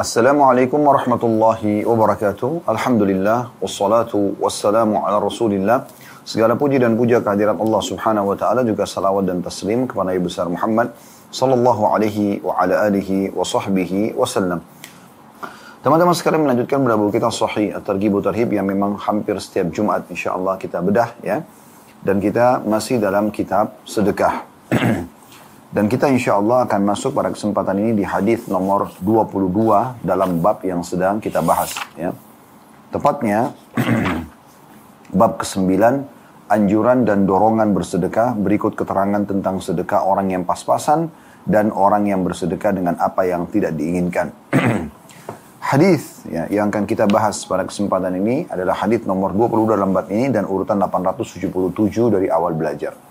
Assalamualaikum warahmatullahi wabarakatuh. Alhamdulillah wassalatu wassalamu ala Rasulillah. Segala puji dan puja kehadirat Allah Subhanahu wa taala juga salawat dan taslim kepada Nabi besar Muhammad sallallahu alaihi wa ala alihi wa sahbihi wasallam. Teman-teman sekalian melanjutkan buku kita Sahih At-Targhib Tarhib yang memang hampir setiap Jumat insyaallah kita bedah ya. Dan kita masih dalam kitab sedekah. Dan kita insya Allah akan masuk pada kesempatan ini di hadis nomor 22 dalam bab yang sedang kita bahas. Ya. Tepatnya bab ke-9 anjuran dan dorongan bersedekah berikut keterangan tentang sedekah orang yang pas-pasan dan orang yang bersedekah dengan apa yang tidak diinginkan. hadis ya, yang akan kita bahas pada kesempatan ini adalah hadis nomor 22 dalam bab ini dan urutan 877 dari awal belajar.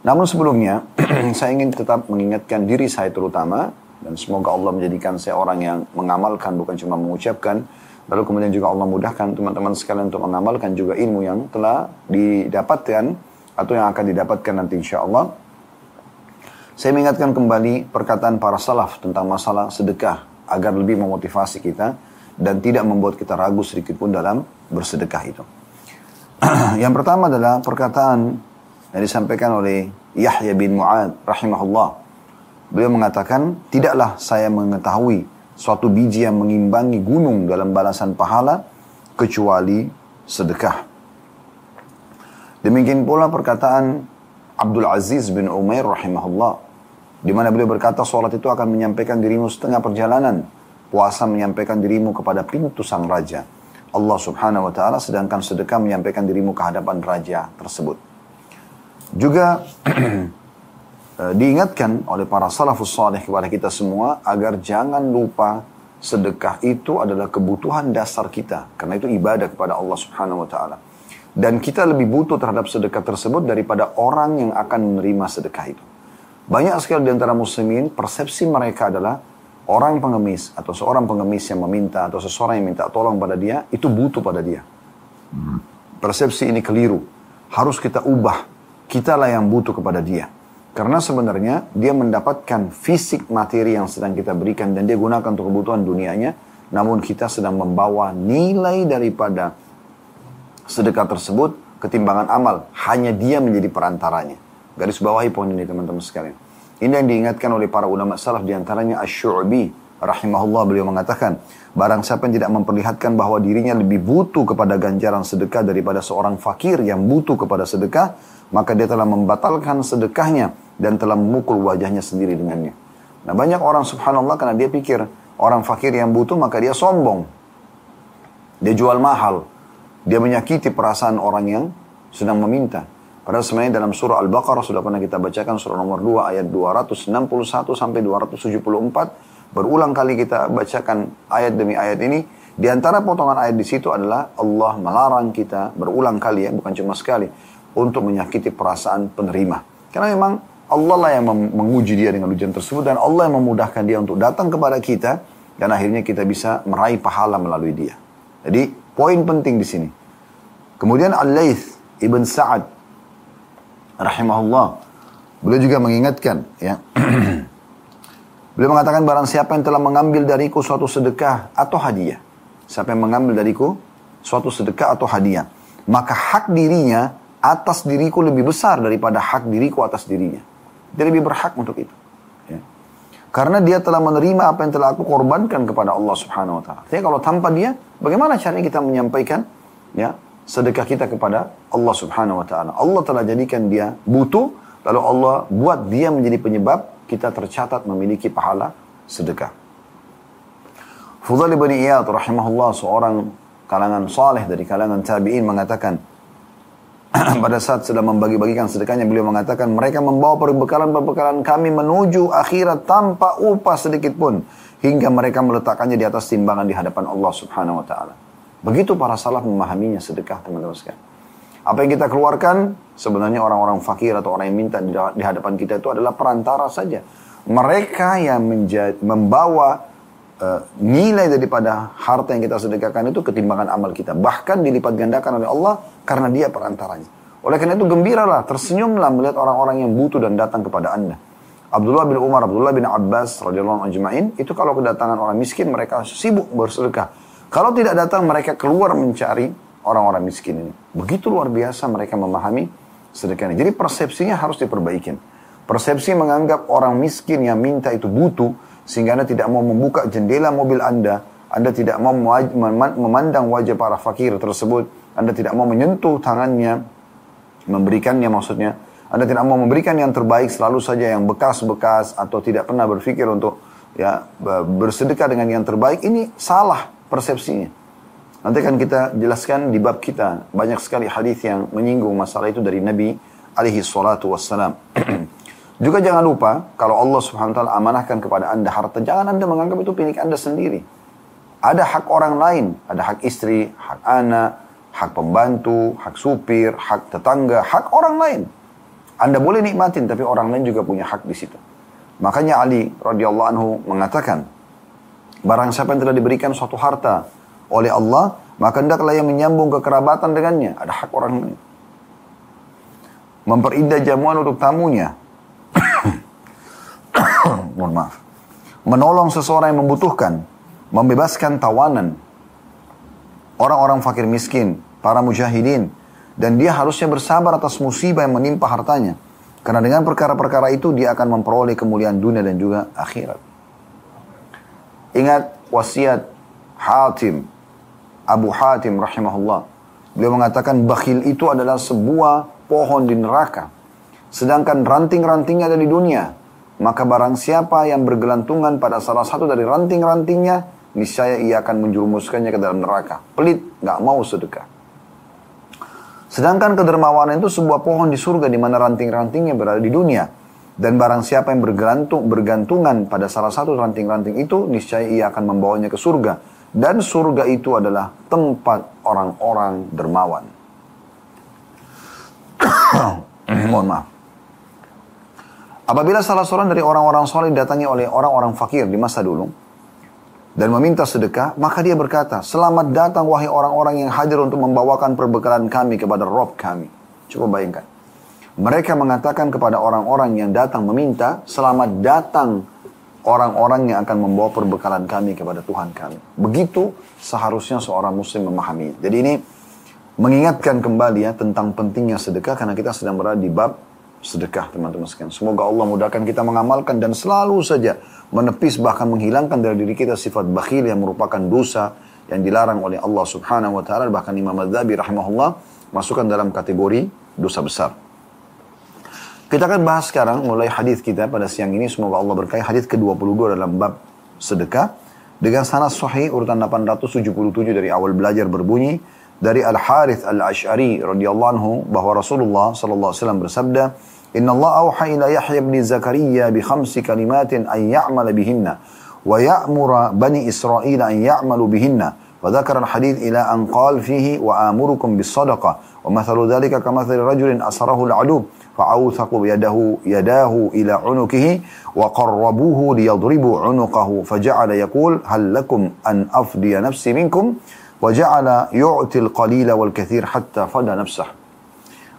Namun sebelumnya, saya ingin tetap mengingatkan diri saya terutama, dan semoga Allah menjadikan saya orang yang mengamalkan, bukan cuma mengucapkan, lalu kemudian juga Allah mudahkan teman-teman sekalian untuk mengamalkan juga ilmu yang telah didapatkan, atau yang akan didapatkan nanti insya Allah. Saya mengingatkan kembali perkataan para salaf tentang masalah sedekah, agar lebih memotivasi kita, dan tidak membuat kita ragu sedikit pun dalam bersedekah itu. yang pertama adalah perkataan yang disampaikan oleh Yahya bin Mu'ad rahimahullah. Beliau mengatakan, tidaklah saya mengetahui suatu biji yang mengimbangi gunung dalam balasan pahala kecuali sedekah. Demikian pula perkataan Abdul Aziz bin Umair rahimahullah. Di mana beliau berkata, sholat itu akan menyampaikan dirimu setengah perjalanan. Puasa menyampaikan dirimu kepada pintu sang raja. Allah subhanahu wa ta'ala sedangkan sedekah menyampaikan dirimu ke hadapan raja tersebut. Juga eh, diingatkan oleh para salafus salih kepada kita semua agar jangan lupa sedekah itu adalah kebutuhan dasar kita karena itu ibadah kepada Allah Subhanahu wa taala. Dan kita lebih butuh terhadap sedekah tersebut daripada orang yang akan menerima sedekah itu. Banyak sekali di antara muslimin persepsi mereka adalah orang pengemis atau seorang pengemis yang meminta atau seseorang yang minta tolong pada dia itu butuh pada dia. Persepsi ini keliru. Harus kita ubah kitalah yang butuh kepada dia. Karena sebenarnya dia mendapatkan fisik materi yang sedang kita berikan dan dia gunakan untuk kebutuhan dunianya. Namun kita sedang membawa nilai daripada sedekah tersebut ketimbangan amal. Hanya dia menjadi perantaranya. Garis bawahi poin ini teman-teman sekalian. Ini yang diingatkan oleh para ulama salaf di antaranya Ash-Shu'bi rahimahullah beliau mengatakan barang siapa yang tidak memperlihatkan bahwa dirinya lebih butuh kepada ganjaran sedekah daripada seorang fakir yang butuh kepada sedekah maka dia telah membatalkan sedekahnya dan telah memukul wajahnya sendiri dengannya. Nah banyak orang subhanallah karena dia pikir orang fakir yang butuh maka dia sombong. Dia jual mahal. Dia menyakiti perasaan orang yang sedang meminta. Padahal sebenarnya dalam surah Al-Baqarah sudah pernah kita bacakan surah nomor 2 ayat 261 sampai 274. Berulang kali kita bacakan ayat demi ayat ini. Di antara potongan ayat di situ adalah Allah melarang kita berulang kali ya, bukan cuma sekali untuk menyakiti perasaan penerima. Karena memang Allah lah yang menguji dia dengan ujian tersebut dan Allah yang memudahkan dia untuk datang kepada kita dan akhirnya kita bisa meraih pahala melalui dia. Jadi poin penting di sini. Kemudian Al-Laith Ibn Sa'ad rahimahullah beliau juga mengingatkan ya. beliau mengatakan barang siapa yang telah mengambil dariku suatu sedekah atau hadiah. Siapa yang mengambil dariku suatu sedekah atau hadiah, maka hak dirinya atas diriku lebih besar daripada hak diriku atas dirinya. Dia lebih berhak untuk itu. Ya. Karena dia telah menerima apa yang telah aku korbankan kepada Allah Subhanahu Wa Taala. Jadi kalau tanpa dia, bagaimana caranya kita menyampaikan ya sedekah kita kepada Allah Subhanahu Wa Taala? Allah telah jadikan dia butuh, lalu Allah buat dia menjadi penyebab kita tercatat memiliki pahala sedekah. Fudhal bin Iyad rahimahullah seorang kalangan saleh dari kalangan tabi'in mengatakan pada saat sedang membagi-bagikan sedekahnya beliau mengatakan mereka membawa perbekalan-perbekalan kami menuju akhirat tanpa upah sedikit pun hingga mereka meletakkannya di atas timbangan di hadapan Allah Subhanahu wa taala. Begitu para salaf memahaminya sedekah teman-teman sekalian. Apa yang kita keluarkan sebenarnya orang-orang fakir atau orang yang minta di hadapan kita itu adalah perantara saja. Mereka yang membawa uh, nilai daripada harta yang kita sedekahkan itu ketimbangan amal kita. Bahkan dilipat gandakan oleh Allah karena dia perantaranya. Oleh karena itu gembiralah, tersenyumlah melihat orang-orang yang butuh dan datang kepada anda. Abdullah bin Umar, Abdullah bin Abbas radhiyallahu ajma'in itu kalau kedatangan orang miskin mereka sibuk bersedekah. Kalau tidak datang mereka keluar mencari orang-orang miskin ini. Begitu luar biasa mereka memahami sedekah ini. Jadi persepsinya harus diperbaiki. Persepsi menganggap orang miskin yang minta itu butuh sehingga Anda tidak mau membuka jendela mobil Anda, Anda tidak mau memandang wajah para fakir tersebut, Anda tidak mau menyentuh tangannya, memberikannya maksudnya, anda tidak mau memberikan yang terbaik selalu saja yang bekas-bekas atau tidak pernah berpikir untuk ya bersedekah dengan yang terbaik ini salah persepsinya. Nanti akan kita jelaskan di bab kita banyak sekali hadis yang menyinggung masalah itu dari Nabi alaihi salatu wassalam. Juga jangan lupa kalau Allah Subhanahu wa taala amanahkan kepada Anda harta, jangan Anda menganggap itu milik Anda sendiri. Ada hak orang lain, ada hak istri, hak anak, hak pembantu, hak supir, hak tetangga, hak orang lain. Anda boleh nikmatin, tapi orang lain juga punya hak di situ. Makanya Ali radhiyallahu anhu mengatakan, barang siapa yang telah diberikan suatu harta oleh Allah, maka hendaklah yang menyambung kekerabatan dengannya. Ada hak orang lain. Memperindah jamuan untuk tamunya. Mohon maaf. Menolong seseorang yang membutuhkan. Membebaskan tawanan. Orang-orang fakir miskin. Para mujahidin dan dia harusnya bersabar atas musibah yang menimpa hartanya. Karena dengan perkara-perkara itu dia akan memperoleh kemuliaan dunia dan juga akhirat. Ingat wasiat Hatim, Abu Hatim rahimahullah. Beliau mengatakan bakhil itu adalah sebuah pohon di neraka. Sedangkan ranting-rantingnya ada di dunia. Maka barang siapa yang bergelantungan pada salah satu dari ranting-rantingnya, niscaya ia akan menjerumuskannya ke dalam neraka. Pelit, nggak mau sedekah. Sedangkan kedermawanan itu sebuah pohon di surga di mana ranting-rantingnya berada di dunia. Dan barang siapa yang bergantung, bergantungan pada salah satu ranting-ranting itu, niscaya ia akan membawanya ke surga. Dan surga itu adalah tempat orang-orang dermawan. Mohon maaf. Apabila salah seorang dari orang-orang soleh datangi oleh orang-orang fakir di masa dulu, dan meminta sedekah, maka dia berkata, selamat datang wahai orang-orang yang hadir untuk membawakan perbekalan kami kepada Rob kami. Coba bayangkan. Mereka mengatakan kepada orang-orang yang datang meminta, selamat datang orang-orang yang akan membawa perbekalan kami kepada Tuhan kami. Begitu seharusnya seorang muslim memahami. Jadi ini mengingatkan kembali ya tentang pentingnya sedekah karena kita sedang berada di bab sedekah teman-teman sekalian. Semoga Allah mudahkan kita mengamalkan dan selalu saja menepis bahkan menghilangkan dari diri kita sifat bakhil yang merupakan dosa yang dilarang oleh Allah Subhanahu wa taala bahkan Imam Adzabi rahimahullah masukkan dalam kategori dosa besar. Kita akan bahas sekarang mulai hadis kita pada siang ini semoga Allah berkahi hadis ke-22 dalam bab sedekah dengan sanad sahih urutan 877 dari awal belajar berbunyi dari Al Harith Al Ash'ari radhiyallahu anhu bahwa Rasulullah sallallahu alaihi wasallam bersabda إن الله أوحى إلى يحيى بن زكريا بخمس كلمات أن يعمل بهن ويأمر بني إسرائيل أن يعملوا بهن وذكر الحديث إلى أن قال فيه وآمركم بالصدقة ومثل ذلك كمثل رجل أسره العدو فأوثق يده يداه إلى عنقه وقربوه ليضربوا عنقه فجعل يقول هل لكم أن أفدي نفسي منكم وَجَعَلَ يُعْتِ الْقَلِيلَ وَالْكَثِيرَ حَتَّى فَدَى hatta.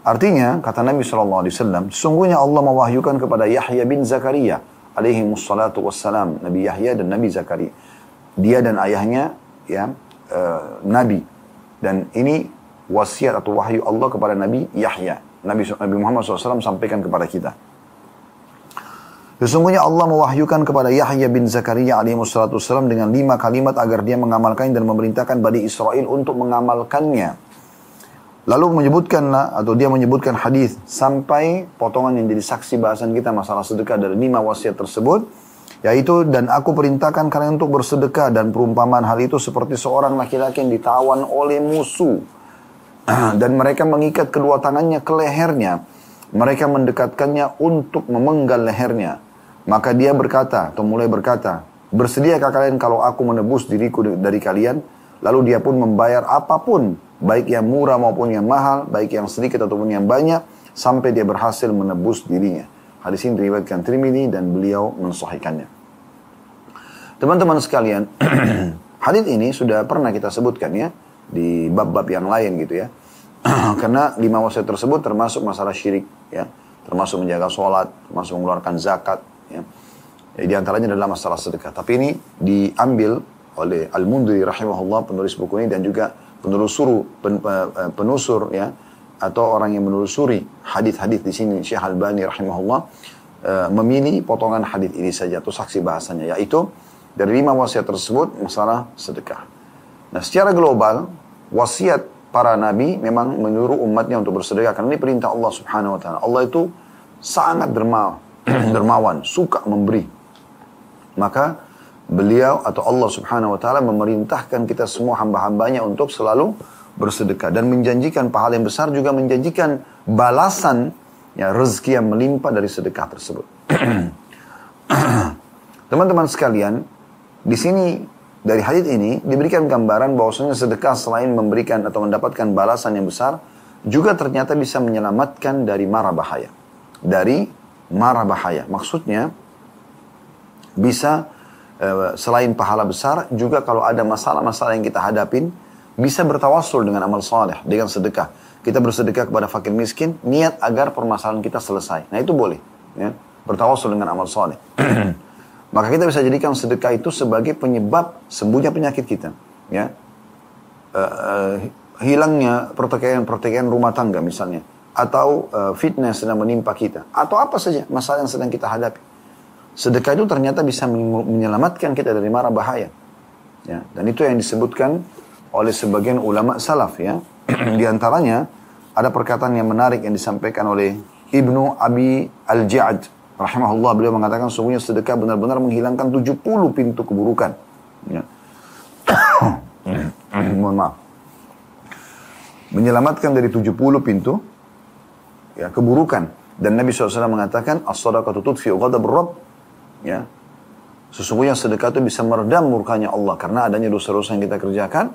Artinya, kata Nabi SAW, sungguhnya Allah mewahyukan kepada Yahya bin Zakaria, alaihi mussalatu wassalam, Nabi Yahya dan Nabi Zakaria. Dia dan ayahnya, ya, uh, Nabi. Dan ini wasiat atau wahyu Allah kepada Nabi Yahya. Nabi, Nabi Muhammad SAW sampaikan kepada kita. Sesungguhnya Allah mewahyukan kepada Yahya bin Zakaria alaihi wassalam dengan lima kalimat agar dia mengamalkan dan memerintahkan Bani Israel untuk mengamalkannya. Lalu menyebutkanlah atau dia menyebutkan hadis sampai potongan yang jadi saksi bahasan kita masalah sedekah dari lima wasiat tersebut yaitu dan aku perintahkan kalian untuk bersedekah dan perumpamaan hal itu seperti seorang laki-laki yang ditawan oleh musuh. Dan mereka mengikat kedua tangannya ke lehernya. Mereka mendekatkannya untuk memenggal lehernya maka dia berkata atau mulai berkata bersediakah kalian kalau aku menebus diriku dari kalian lalu dia pun membayar apa pun baik yang murah maupun yang mahal, baik yang sedikit ataupun yang banyak, sampai dia berhasil menebus dirinya. Hadis ini diriwayatkan Trimidi dan beliau mensahihkannya. Teman-teman sekalian, hadis ini sudah pernah kita sebutkan ya di bab-bab yang lain gitu ya. Karena lima wasiat tersebut termasuk masalah syirik ya, termasuk menjaga sholat, termasuk mengeluarkan zakat Ya. Ya, di antaranya adalah masalah sedekah. Tapi ini diambil oleh Al-Mundiri rahimahullah penulis buku ini dan juga penelusur pen, penusur ya atau orang yang menelusuri hadis-hadis di sini Syekh Al-Bani rahimahullah uh, memilih potongan hadis ini saja atau saksi bahasanya yaitu dari lima wasiat tersebut masalah sedekah. Nah, secara global wasiat para nabi memang menyuruh umatnya untuk bersedekah karena ini perintah Allah Subhanahu wa taala. Allah itu sangat dermawan, dermawan, suka memberi. Maka beliau atau Allah subhanahu wa ta'ala memerintahkan kita semua hamba-hambanya untuk selalu bersedekah. Dan menjanjikan pahala yang besar juga menjanjikan balasan ya, rezeki yang melimpah dari sedekah tersebut. Teman-teman sekalian, di sini dari hadis ini diberikan gambaran bahwasanya sedekah selain memberikan atau mendapatkan balasan yang besar, juga ternyata bisa menyelamatkan dari mara bahaya. Dari mara bahaya. Maksudnya, bisa uh, selain pahala besar juga kalau ada masalah-masalah yang kita hadapin bisa bertawasul dengan amal saleh dengan sedekah. Kita bersedekah kepada fakir miskin niat agar permasalahan kita selesai. Nah itu boleh ya. Bertawasul dengan amal saleh. Maka kita bisa jadikan sedekah itu sebagai penyebab sembuhnya penyakit kita ya. Uh, uh, hilangnya pertikaian-pertikaian rumah tangga misalnya atau uh, fitnah sedang menimpa kita atau apa saja masalah yang sedang kita hadapi sedekah itu ternyata bisa menyelamatkan kita dari mara bahaya. Ya, dan itu yang disebutkan oleh sebagian ulama salaf ya. Di antaranya ada perkataan yang menarik yang disampaikan oleh Ibnu Abi Al-Ja'ad rahimahullah beliau mengatakan sungguhnya sedekah benar-benar menghilangkan 70 pintu keburukan. Ya. Mohon maaf. Menyelamatkan dari 70 pintu ya keburukan. Dan Nabi SAW mengatakan as-sadaqatu tudfi'u ghadab ya. Sesungguhnya sedekah itu bisa meredam murkanya Allah. Karena adanya dosa-dosa yang kita kerjakan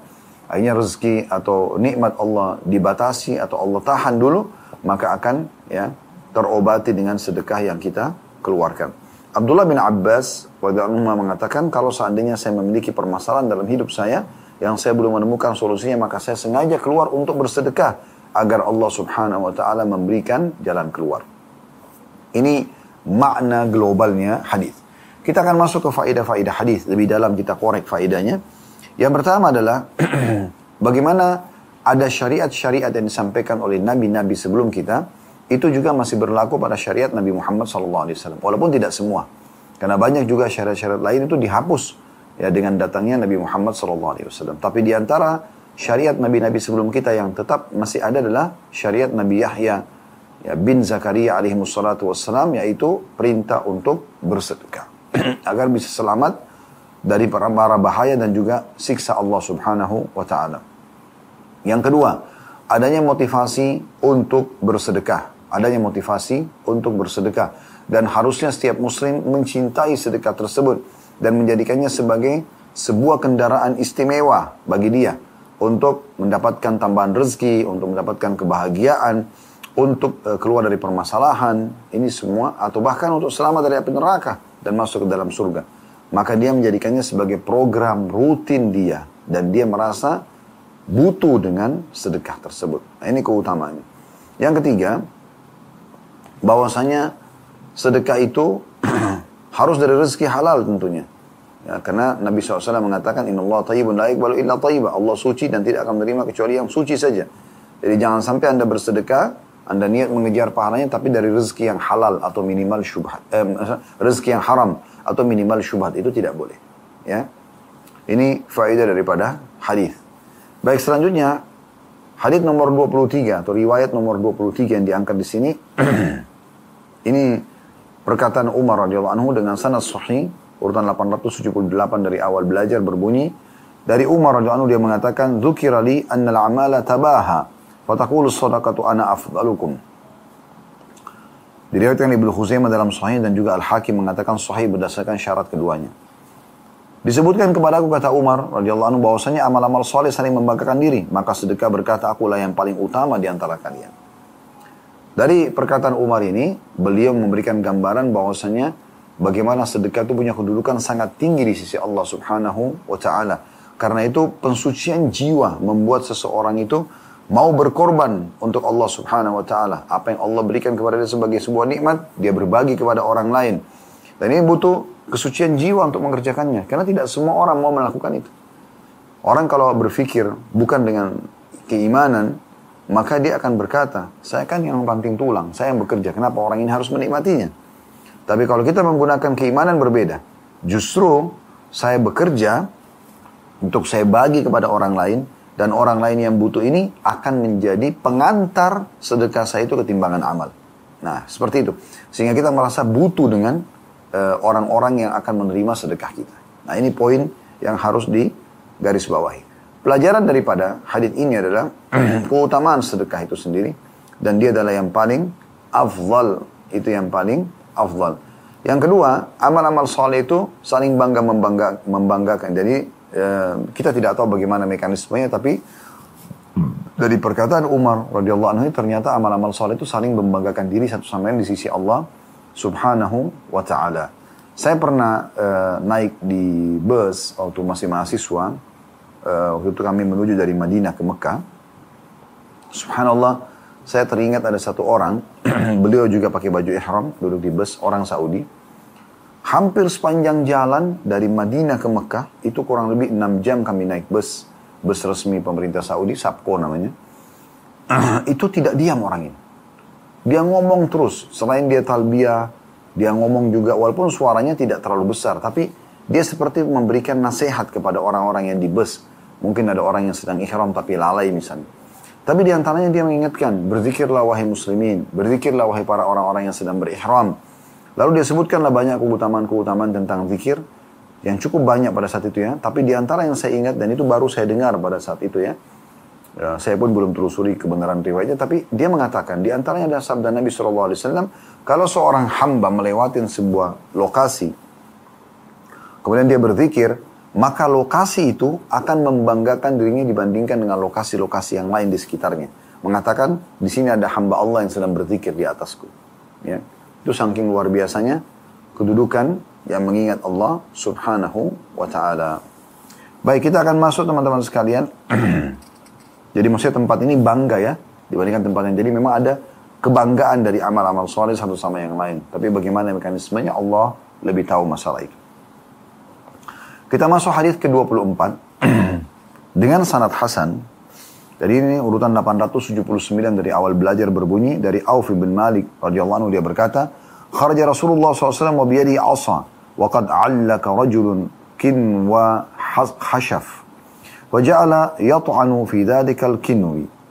akhirnya rezeki atau nikmat Allah dibatasi atau Allah tahan dulu maka akan ya terobati dengan sedekah yang kita keluarkan. Abdullah bin Abbas radhiyallahu mengatakan kalau seandainya saya memiliki permasalahan dalam hidup saya yang saya belum menemukan solusinya maka saya sengaja keluar untuk bersedekah agar Allah Subhanahu wa taala memberikan jalan keluar. Ini makna globalnya hadis. Kita akan masuk ke faedah-faedah hadis lebih dalam kita korek faedahnya. Yang pertama adalah bagaimana ada syariat-syariat yang disampaikan oleh nabi-nabi sebelum kita itu juga masih berlaku pada syariat Nabi Muhammad SAW. Walaupun tidak semua. Karena banyak juga syariat-syariat lain itu dihapus ya dengan datangnya Nabi Muhammad SAW. Tapi di antara syariat nabi-nabi sebelum kita yang tetap masih ada adalah syariat Nabi Yahya ya, bin Zakaria alaihi wassalatu wassalam yaitu perintah untuk bersedekah. Agar bisa selamat dari para bahaya dan juga siksa Allah Subhanahu wa taala. Yang kedua, adanya motivasi untuk bersedekah, adanya motivasi untuk bersedekah. Dan harusnya setiap muslim mencintai sedekah tersebut dan menjadikannya sebagai sebuah kendaraan istimewa bagi dia untuk mendapatkan tambahan rezeki, untuk mendapatkan kebahagiaan, untuk uh, keluar dari permasalahan, ini semua, atau bahkan untuk selamat dari api neraka dan masuk ke dalam surga. Maka dia menjadikannya sebagai program rutin dia. Dan dia merasa butuh dengan sedekah tersebut. Nah, ini keutamaannya. Yang ketiga, bahwasanya sedekah itu harus dari rezeki halal tentunya. Ya, karena Nabi SAW mengatakan, Inna Allah tayyibun la ikbalu illa tayyibah. Allah suci dan tidak akan menerima kecuali yang suci saja. Jadi jangan sampai Anda bersedekah anda niat mengejar pahalanya tapi dari rezeki yang halal atau minimal syubhat. Eh, rezeki yang haram atau minimal syubhat itu tidak boleh. Ya. Ini faedah daripada hadis. Baik selanjutnya hadis nomor 23 atau riwayat nomor 23 yang diangkat di sini ini perkataan Umar radhiyallahu anhu dengan sanad sahih urutan 878 dari awal belajar berbunyi dari Umar radhiyallahu anhu dia mengatakan dzukirali annal amala tabaha Fatakulu sadaqatu ana afdalukum. Diriwayatkan Ibnu Khuzaimah dalam sahih dan juga Al-Hakim mengatakan sahih berdasarkan syarat keduanya. Disebutkan kepada aku kata Umar radhiyallahu anhu bahwasanya amal-amal soleh saling membanggakan diri, maka sedekah berkata akulah yang paling utama di antara kalian. Dari perkataan Umar ini, beliau memberikan gambaran bahwasanya bagaimana sedekah itu punya kedudukan sangat tinggi di sisi Allah Subhanahu wa taala. Karena itu pensucian jiwa membuat seseorang itu mau berkorban untuk Allah Subhanahu wa taala. Apa yang Allah berikan kepada dia sebagai sebuah nikmat, dia berbagi kepada orang lain. Dan ini butuh kesucian jiwa untuk mengerjakannya. Karena tidak semua orang mau melakukan itu. Orang kalau berpikir bukan dengan keimanan, maka dia akan berkata, saya kan yang banting tulang, saya yang bekerja, kenapa orang ini harus menikmatinya? Tapi kalau kita menggunakan keimanan berbeda, justru saya bekerja untuk saya bagi kepada orang lain, dan orang lain yang butuh ini akan menjadi pengantar sedekah saya itu ketimbangan amal. Nah, seperti itu. Sehingga kita merasa butuh dengan eh, orang-orang uh, yang akan menerima sedekah kita. Nah, ini poin yang harus digaris bawahi. Pelajaran daripada hadis ini adalah keutamaan sedekah itu sendiri dan dia adalah yang paling afdal, itu yang paling afdal. Yang kedua, amal-amal soleh itu saling bangga membangga, membanggakan. Jadi eh, kita tidak tahu bagaimana mekanismenya, tapi dari perkataan Umar radhiyallahu anhu ternyata amal-amal soleh itu saling membanggakan diri satu sama lain di sisi Allah subhanahu wa ta'ala. Saya pernah uh, naik di bus waktu masih mahasiswa uh, waktu itu kami menuju dari Madinah ke Mekah. Subhanallah, saya teringat ada satu orang, beliau juga pakai baju ihram, duduk di bus, orang Saudi. Hampir sepanjang jalan dari Madinah ke Mekah, itu kurang lebih 6 jam kami naik bus, bus resmi pemerintah Saudi, Sapko namanya. itu tidak diam orang ini. Dia ngomong terus, selain dia talbiyah, dia ngomong juga walaupun suaranya tidak terlalu besar, tapi dia seperti memberikan nasihat kepada orang-orang yang di bus Mungkin ada orang yang sedang ikhram tapi lalai misalnya. Tapi di antaranya dia mengingatkan, berzikirlah wahai muslimin, berzikirlah wahai para orang-orang yang sedang berihram. Lalu dia sebutkanlah banyak keutamaan-keutamaan tentang zikir yang cukup banyak pada saat itu ya. Tapi di antara yang saya ingat dan itu baru saya dengar pada saat itu ya. ya saya pun belum telusuri kebenaran riwayatnya, tapi dia mengatakan di antaranya ada sabda Nabi SAW, kalau seorang hamba melewati sebuah lokasi, kemudian dia berzikir, maka lokasi itu akan membanggakan dirinya dibandingkan dengan lokasi-lokasi yang lain di sekitarnya. Mengatakan, di sini ada hamba Allah yang sedang berzikir di atasku. Ya. Itu saking luar biasanya kedudukan yang mengingat Allah subhanahu wa ta'ala. Baik, kita akan masuk teman-teman sekalian. Jadi maksudnya tempat ini bangga ya, dibandingkan tempat yang. Jadi memang ada kebanggaan dari amal-amal soleh satu sama yang lain. Tapi bagaimana mekanismenya Allah lebih tahu masalah itu. Kita masuk hadis ke-24 dengan sanad Hasan. Jadi ini urutan 879 dari awal belajar berbunyi dari Auf bin Malik radhiyallahu anhu dia berkata, "Kharaja Rasulullah SAW wa biyadihi 'asa wa qad 'allaka rajulun kin wa hashaf wa ja'ala yat'anu fi dhalika al-kinwi."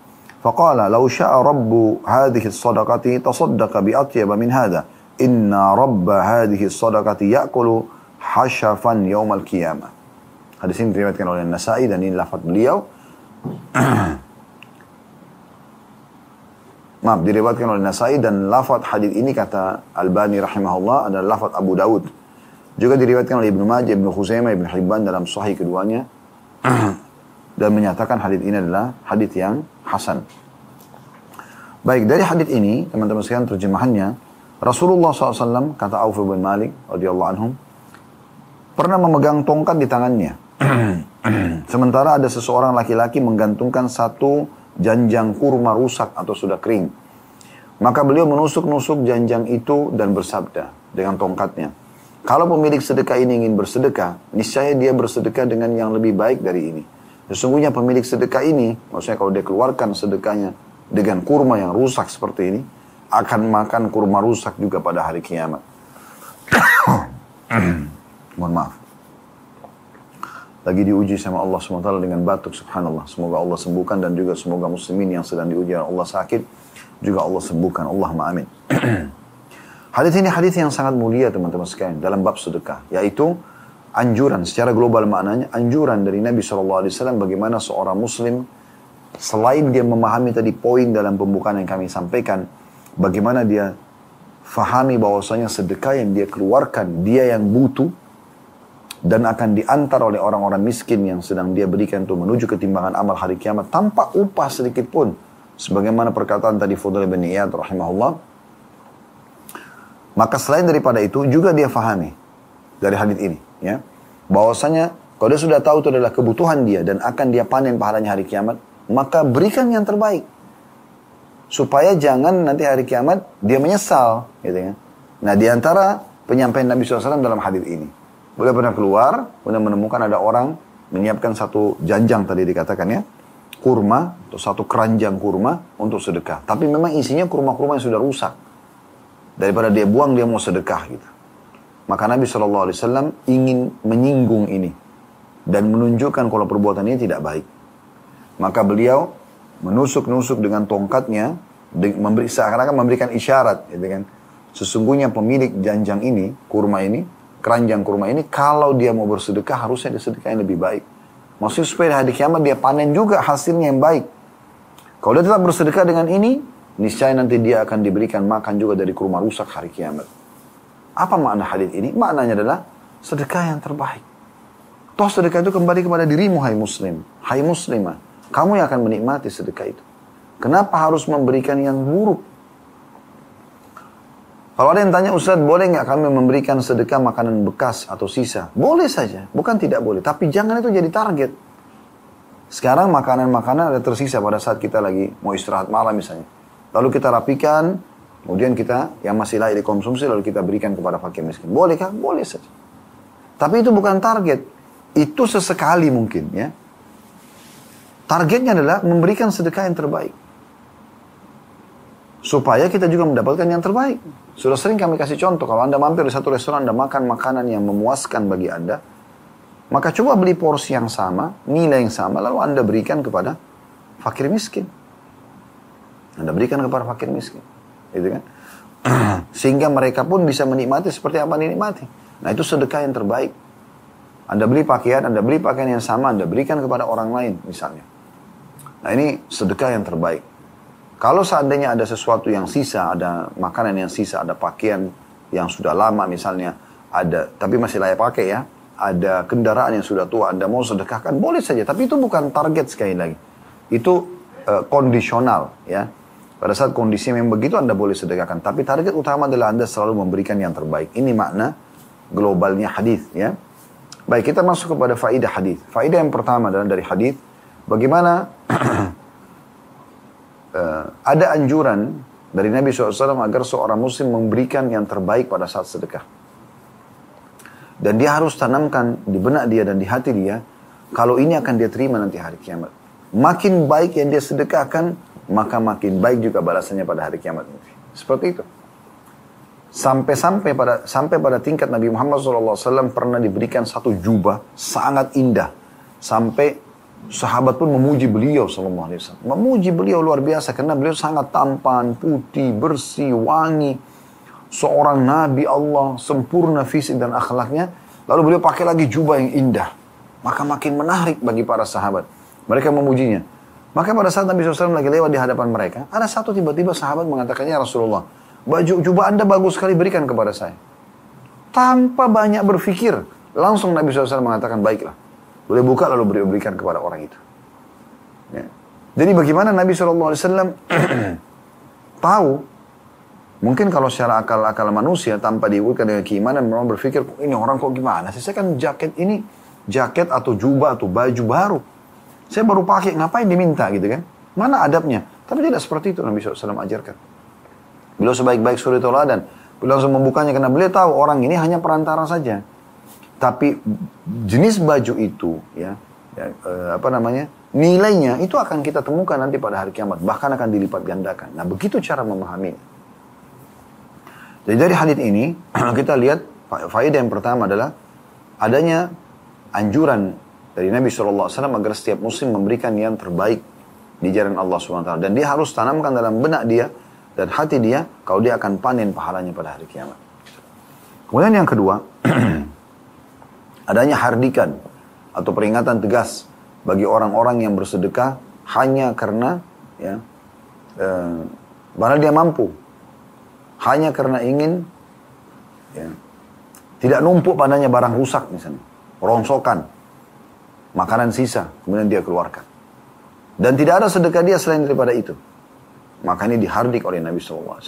فقال لو شاء رب هذه الصدقة تصدق بأطيب من هذا إن رب هذه الصدقة يأكل hasyafan yaumal qiyamah. Hadis ini diriwayatkan oleh Nasai dan ini lafaz beliau. Maaf, diriwayatkan oleh Nasai dan lafaz hadis ini kata Albani rahimahullah adalah lafaz Abu Daud. Juga diriwayatkan oleh Ibnu Majah, Ibnu Khuzaimah, Ibnu Hibban dalam sahih keduanya dan menyatakan hadis ini adalah hadis yang hasan. Baik, dari hadis ini, teman-teman sekalian terjemahannya, Rasulullah SAW, kata Auf bin Malik, radhiyallahu anhum, pernah memegang tongkat di tangannya. Sementara ada seseorang laki-laki menggantungkan satu janjang kurma rusak atau sudah kering. Maka beliau menusuk-nusuk janjang itu dan bersabda dengan tongkatnya. Kalau pemilik sedekah ini ingin bersedekah, niscaya dia bersedekah dengan yang lebih baik dari ini. Sesungguhnya pemilik sedekah ini, maksudnya kalau dia keluarkan sedekahnya dengan kurma yang rusak seperti ini, akan makan kurma rusak juga pada hari kiamat. Mohon maaf. Lagi diuji sama Allah SWT dengan batuk subhanallah. Semoga Allah sembuhkan dan juga semoga muslimin yang sedang diuji Allah sakit. Juga Allah sembuhkan. Allah amin. hadis ini hadis yang sangat mulia teman-teman sekalian dalam bab sedekah. Yaitu anjuran secara global maknanya anjuran dari Nabi SAW bagaimana seorang muslim selain dia memahami tadi poin dalam pembukaan yang kami sampaikan bagaimana dia fahami bahwasanya sedekah yang dia keluarkan dia yang butuh dan akan diantar oleh orang-orang miskin yang sedang dia berikan untuk menuju ketimbangan amal hari kiamat tanpa upah sedikit pun. Sebagaimana perkataan tadi Fudul bin Iyad rahimahullah. Maka selain daripada itu juga dia fahami dari hadis ini. ya bahwasanya kalau dia sudah tahu itu adalah kebutuhan dia dan akan dia panen pahalanya hari kiamat, maka berikan yang terbaik. Supaya jangan nanti hari kiamat dia menyesal. Gitu ya. Nah di antara penyampaian Nabi SAW dalam hadis ini. Beliau pernah keluar, kemudian menemukan ada orang menyiapkan satu janjang tadi dikatakan ya, kurma atau satu keranjang kurma untuk sedekah. Tapi memang isinya kurma-kurma yang sudah rusak. Daripada dia buang, dia mau sedekah gitu. Maka Nabi SAW ingin menyinggung ini. Dan menunjukkan kalau perbuatan ini tidak baik. Maka beliau menusuk-nusuk dengan tongkatnya, memberi, seakan-akan memberikan isyarat. Gitu kan. Sesungguhnya pemilik janjang ini, kurma ini, keranjang kurma ini, kalau dia mau bersedekah harusnya disedekah yang lebih baik. Maksudnya supaya di hari kiamat dia panen juga hasilnya yang baik. Kalau dia tetap bersedekah dengan ini, niscaya nanti dia akan diberikan makan juga dari kurma rusak hari kiamat. Apa makna hadis ini? Maknanya adalah sedekah yang terbaik. Toh sedekah itu kembali kepada dirimu, hai muslim. Hai muslimah. Kamu yang akan menikmati sedekah itu. Kenapa harus memberikan yang buruk? Kalau ada yang tanya, Ustaz, boleh nggak kami memberikan sedekah makanan bekas atau sisa? Boleh saja, bukan tidak boleh. Tapi jangan itu jadi target. Sekarang makanan-makanan ada tersisa pada saat kita lagi mau istirahat malam misalnya. Lalu kita rapikan, kemudian kita yang masih layak dikonsumsi lalu kita berikan kepada fakir miskin. Bolehkah? Boleh saja. Tapi itu bukan target. Itu sesekali mungkin ya. Targetnya adalah memberikan sedekah yang terbaik supaya kita juga mendapatkan yang terbaik. Sudah sering kami kasih contoh, kalau Anda mampir di satu restoran, Anda makan makanan yang memuaskan bagi Anda, maka coba beli porsi yang sama, nilai yang sama, lalu Anda berikan kepada fakir miskin. Anda berikan kepada fakir miskin. Gitu kan? Sehingga mereka pun bisa menikmati seperti apa dinikmati. Nah itu sedekah yang terbaik. Anda beli pakaian, Anda beli pakaian yang sama, Anda berikan kepada orang lain misalnya. Nah ini sedekah yang terbaik. Kalau seandainya ada sesuatu yang sisa, ada makanan yang sisa, ada pakaian yang sudah lama misalnya, ada tapi masih layak pakai ya, ada kendaraan yang sudah tua, Anda mau sedekahkan, boleh saja. Tapi itu bukan target sekali lagi. Itu uh, kondisional ya. Pada saat kondisi memang begitu Anda boleh sedekahkan. Tapi target utama adalah Anda selalu memberikan yang terbaik. Ini makna globalnya hadis ya. Baik, kita masuk kepada faidah hadis. Faidah yang pertama adalah dari hadis bagaimana uh, ada anjuran dari Nabi SAW agar seorang muslim memberikan yang terbaik pada saat sedekah. Dan dia harus tanamkan di benak dia dan di hati dia, kalau ini akan dia terima nanti hari kiamat. Makin baik yang dia sedekahkan, maka makin baik juga balasannya pada hari kiamat. Seperti itu. Sampai-sampai pada sampai pada tingkat Nabi Muhammad SAW pernah diberikan satu jubah sangat indah. Sampai Sahabat pun memuji beliau sallallahu alaihi wasallam. Memuji beliau luar biasa karena beliau sangat tampan, putih, bersih, wangi. Seorang nabi Allah, sempurna fisik dan akhlaknya. Lalu beliau pakai lagi jubah yang indah. Maka makin menarik bagi para sahabat. Mereka memujinya. Maka pada saat Nabi SAW lagi lewat di hadapan mereka, ada satu tiba-tiba sahabat mengatakannya Rasulullah, baju jubah anda bagus sekali berikan kepada saya. Tanpa banyak berpikir, langsung Nabi SAW mengatakan, baiklah. Boleh buka lalu beri berikan kepada orang itu. Ya. Jadi bagaimana Nabi SAW tahu, mungkin kalau secara akal-akal manusia tanpa diukurkan dengan keimanan, memang berpikir, ini orang kok gimana? Saya kan jaket ini, jaket atau jubah atau baju baru. Saya baru pakai, ngapain diminta gitu kan? Mana adabnya? Tapi tidak seperti itu Nabi SAW ajarkan. Beliau sebaik-baik suri toladan. Beliau langsung membukanya karena beliau tahu orang ini hanya perantara saja. Tapi jenis baju itu ya, ya eh, apa namanya nilainya itu akan kita temukan nanti pada hari kiamat bahkan akan dilipat gandakan. Nah begitu cara memahami. Jadi dari hadis ini kita lihat faedah yang pertama adalah adanya anjuran dari Nabi SAW agar setiap muslim memberikan yang terbaik di jalan Allah SWT. Dan dia harus tanamkan dalam benak dia dan hati dia kalau dia akan panen pahalanya pada hari kiamat. Kemudian yang kedua, adanya hardikan atau peringatan tegas bagi orang-orang yang bersedekah hanya karena ya eh, dia mampu. Hanya karena ingin ya, tidak numpuk padanya barang rusak misalnya rongsokan makanan sisa kemudian dia keluarkan. Dan tidak ada sedekah dia selain daripada itu. Maka ini dihardik oleh Nabi SAW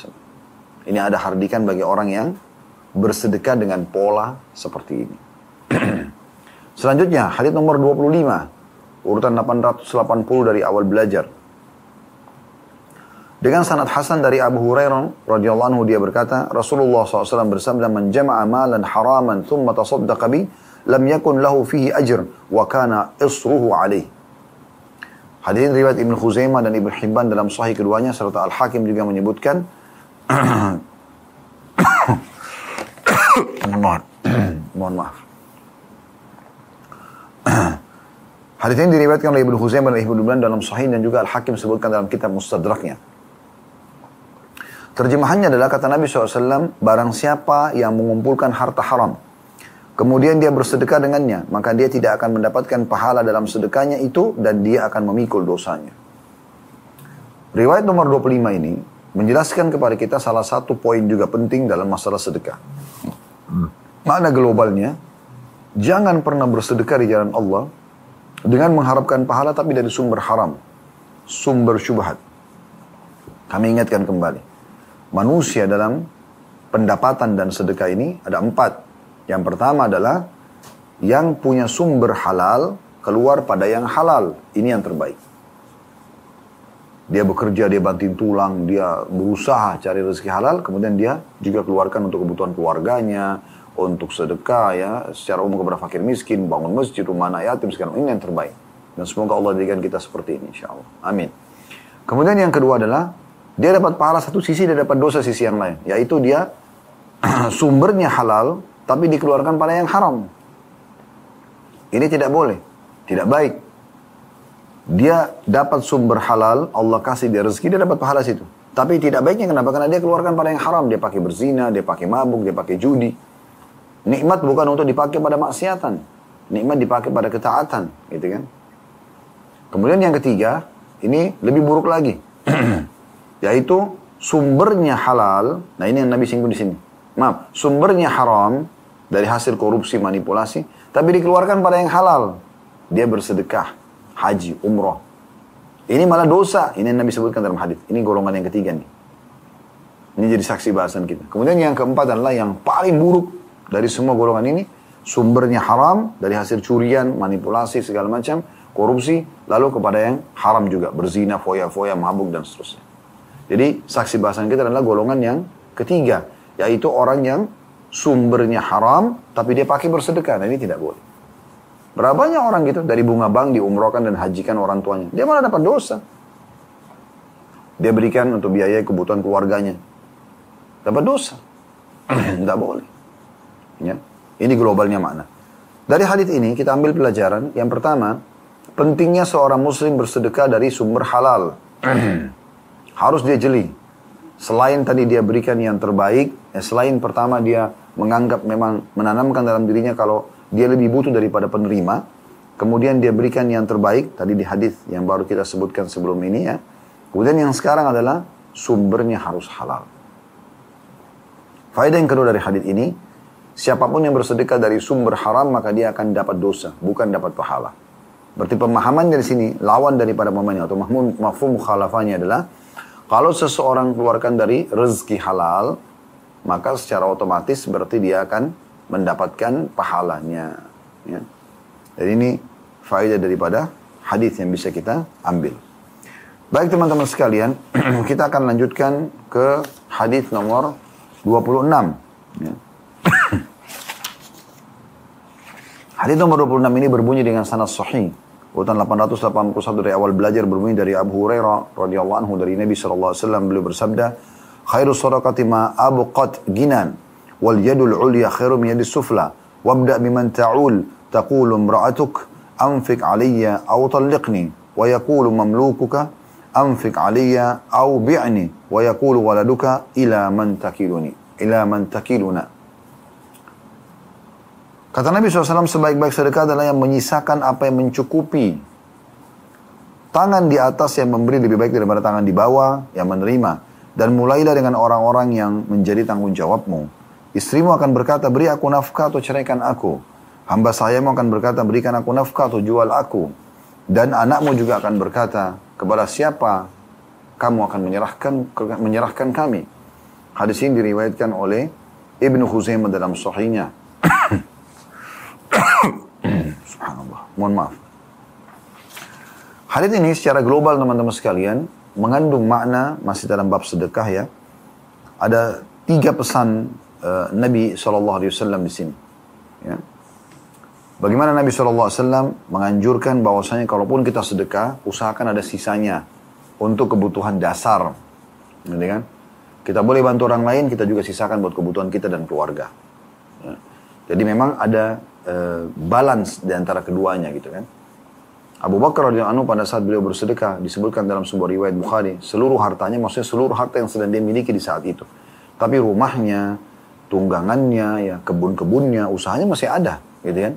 ini ada hardikan bagi orang yang bersedekah dengan pola seperti ini Selanjutnya, hadis nomor 25, urutan 880 dari awal belajar. Dengan sanad Hasan dari Abu Hurairah radhiyallahu anhu dia berkata, Rasulullah SAW bersabda, "Man jama'a malan haraman thumma tasaddaqa bi, lam yakun lahu fihi ajr wa kana isruhu alaih." Hadirin riwayat Ibnu Khuzaimah dan Ibnu Hibban dalam sahih keduanya serta Al-Hakim juga menyebutkan mohon mohon maaf. Hadis ini diriwayatkan oleh Ibnu Khuzaimah dan Ibnu Hibban dalam sahih dan juga Al-Hakim sebutkan dalam kitab Mustadraknya. Terjemahannya adalah kata Nabi SAW, barang siapa yang mengumpulkan harta haram, kemudian dia bersedekah dengannya, maka dia tidak akan mendapatkan pahala dalam sedekahnya itu dan dia akan memikul dosanya. Riwayat nomor 25 ini menjelaskan kepada kita salah satu poin juga penting dalam masalah sedekah. Makna globalnya, jangan pernah bersedekah di jalan Allah dengan mengharapkan pahala tapi dari sumber haram, sumber syubhat. Kami ingatkan kembali manusia dalam pendapatan dan sedekah ini ada empat. Yang pertama adalah yang punya sumber halal keluar pada yang halal. Ini yang terbaik. Dia bekerja, dia banting tulang, dia berusaha cari rezeki halal, kemudian dia juga keluarkan untuk kebutuhan keluarganya, untuk sedekah ya, secara umum kepada fakir miskin, bangun masjid, rumah anak yatim, sekarang ini yang terbaik. Dan semoga Allah jadikan kita seperti ini, insya Allah. Amin. Kemudian yang kedua adalah dia dapat pahala satu sisi, dia dapat dosa sisi yang lain. Yaitu dia sumbernya halal, tapi dikeluarkan pada yang haram. Ini tidak boleh. Tidak baik. Dia dapat sumber halal, Allah kasih dia rezeki, dia dapat pahala situ. Tapi tidak baiknya kenapa? Karena dia keluarkan pada yang haram. Dia pakai berzina, dia pakai mabuk, dia pakai judi. Nikmat bukan untuk dipakai pada maksiatan. Nikmat dipakai pada ketaatan. Gitu kan? Kemudian yang ketiga, ini lebih buruk lagi. yaitu sumbernya halal. Nah ini yang Nabi singgung di sini. Maaf, sumbernya haram dari hasil korupsi, manipulasi, tapi dikeluarkan pada yang halal. Dia bersedekah, haji, umroh. Ini malah dosa. Ini yang Nabi sebutkan dalam hadis. Ini golongan yang ketiga nih. Ini jadi saksi bahasan kita. Kemudian yang keempat adalah yang paling buruk dari semua golongan ini. Sumbernya haram dari hasil curian, manipulasi, segala macam, korupsi, lalu kepada yang haram juga. Berzina, foya-foya, mabuk, dan seterusnya. Jadi saksi bahasan kita adalah golongan yang ketiga, yaitu orang yang sumbernya haram, tapi dia pakai bersedekah. Nah ini tidak boleh. Berapa banyak orang gitu dari bunga bank diumrohkan dan hajikan orang tuanya. Dia malah dapat dosa. Dia berikan untuk biaya kebutuhan keluarganya. Dapat dosa. tidak boleh. Ya. Ini globalnya mana? Dari hadis ini kita ambil pelajaran. Yang pertama, pentingnya seorang muslim bersedekah dari sumber halal. Harus dia jeli. Selain tadi dia berikan yang terbaik, ya selain pertama dia menganggap memang menanamkan dalam dirinya kalau dia lebih butuh daripada penerima, kemudian dia berikan yang terbaik, tadi di hadis yang baru kita sebutkan sebelum ini ya. Kemudian yang sekarang adalah sumbernya harus halal. Faedah yang kedua dari hadis ini, siapa pun yang bersedekah dari sumber haram maka dia akan dapat dosa, bukan dapat pahala. Berarti pemahaman dari sini, lawan daripada pemahamannya atau mafhum mukhalafahnya adalah kalau seseorang keluarkan dari rezeki halal, maka secara otomatis berarti dia akan mendapatkan pahalanya. Ya. Jadi ini faedah daripada hadis yang bisa kita ambil. Baik teman-teman sekalian, kita akan lanjutkan ke hadis nomor 26. Ya. hadis nomor 26 ini berbunyi dengan sanad sahih Urutan 881 dari awal belajar berbunyi dari Abu Hurairah radhiyallahu anhu dari Nabi sallallahu alaihi wasallam beliau bersabda, "Khairu sadaqati ma abqat ginan wal yadul ulya khairu min yadis sufla. Wabda biman ta'ul taqulu imra'atuk anfik alayya aw talliqni wa yaqulu mamlukuka anfik alayya aw bi'ni wa yaqulu waladuka ila man takiluni ila man takiluna." Kata Nabi SAW, sebaik-baik sedekah adalah yang menyisakan apa yang mencukupi. Tangan di atas yang memberi lebih baik daripada tangan di bawah yang menerima. Dan mulailah dengan orang-orang yang menjadi tanggung jawabmu. Istrimu akan berkata, beri aku nafkah atau ceraikan aku. Hamba sayamu akan berkata, berikan aku nafkah atau jual aku. Dan anakmu juga akan berkata, kepada siapa kamu akan menyerahkan menyerahkan kami. Hadis ini diriwayatkan oleh Ibnu Khuzaimah dalam sahihnya. Mohon maaf. Hadis ini secara global teman-teman sekalian mengandung makna masih dalam bab sedekah ya. Ada tiga pesan uh, Nabi SAW di sini. Ya. Bagaimana Nabi SAW menganjurkan bahwasanya kalaupun kita sedekah, usahakan ada sisanya untuk kebutuhan dasar. Gitu kan? Kita boleh bantu orang lain, kita juga sisakan buat kebutuhan kita dan keluarga. Jadi memang ada uh, balance di antara keduanya gitu kan. Abu Bakar radhiyallahu anhu pada saat beliau bersedekah disebutkan dalam sebuah riwayat Bukhari, seluruh hartanya maksudnya seluruh harta yang sedang dia miliki di saat itu. Tapi rumahnya, tunggangannya, ya kebun-kebunnya, usahanya masih ada, gitu kan?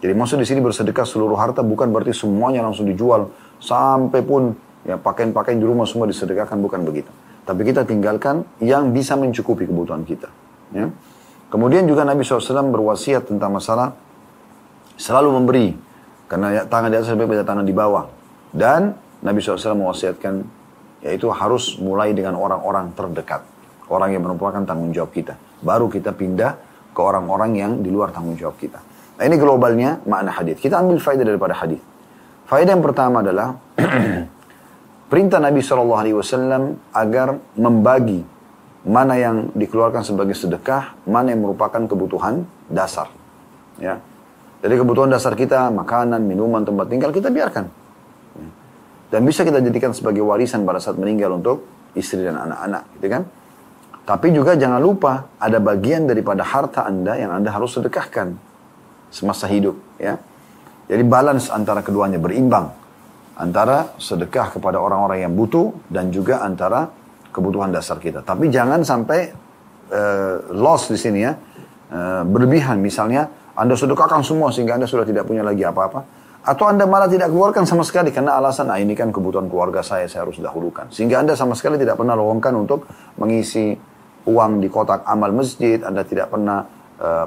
Jadi maksud di sini bersedekah seluruh harta bukan berarti semuanya langsung dijual sampai pun ya pakaian-pakaian di rumah semua disedekahkan bukan begitu. Tapi kita tinggalkan yang bisa mencukupi kebutuhan kita. Ya. Kemudian juga Nabi SAW berwasiat tentang masalah selalu memberi karena ya, tangan di atas lebih tangan di bawah. Dan Nabi SAW mewasiatkan, yaitu harus mulai dengan orang-orang terdekat. Orang yang merupakan tanggung jawab kita. Baru kita pindah ke orang-orang yang di luar tanggung jawab kita. Nah ini globalnya makna hadis. Kita ambil faedah daripada hadis. Faedah yang pertama adalah perintah Nabi SAW agar membagi mana yang dikeluarkan sebagai sedekah, mana yang merupakan kebutuhan dasar. Ya, jadi kebutuhan dasar kita, makanan, minuman, tempat tinggal, kita biarkan. Dan bisa kita jadikan sebagai warisan pada saat meninggal untuk istri dan anak-anak, gitu kan? Tapi juga jangan lupa ada bagian daripada harta Anda yang Anda harus sedekahkan semasa hidup, ya. Jadi balance antara keduanya berimbang antara sedekah kepada orang-orang yang butuh dan juga antara kebutuhan dasar kita. Tapi jangan sampai uh, loss di sini ya, uh, berlebihan. Misalnya anda sedekahkan semua sehingga Anda sudah tidak punya lagi apa-apa. Atau Anda malah tidak keluarkan sama sekali karena alasan, ah ini kan kebutuhan keluarga saya, saya harus dahulukan. Sehingga Anda sama sekali tidak pernah lowongkan untuk mengisi uang di kotak amal masjid, Anda tidak pernah uh,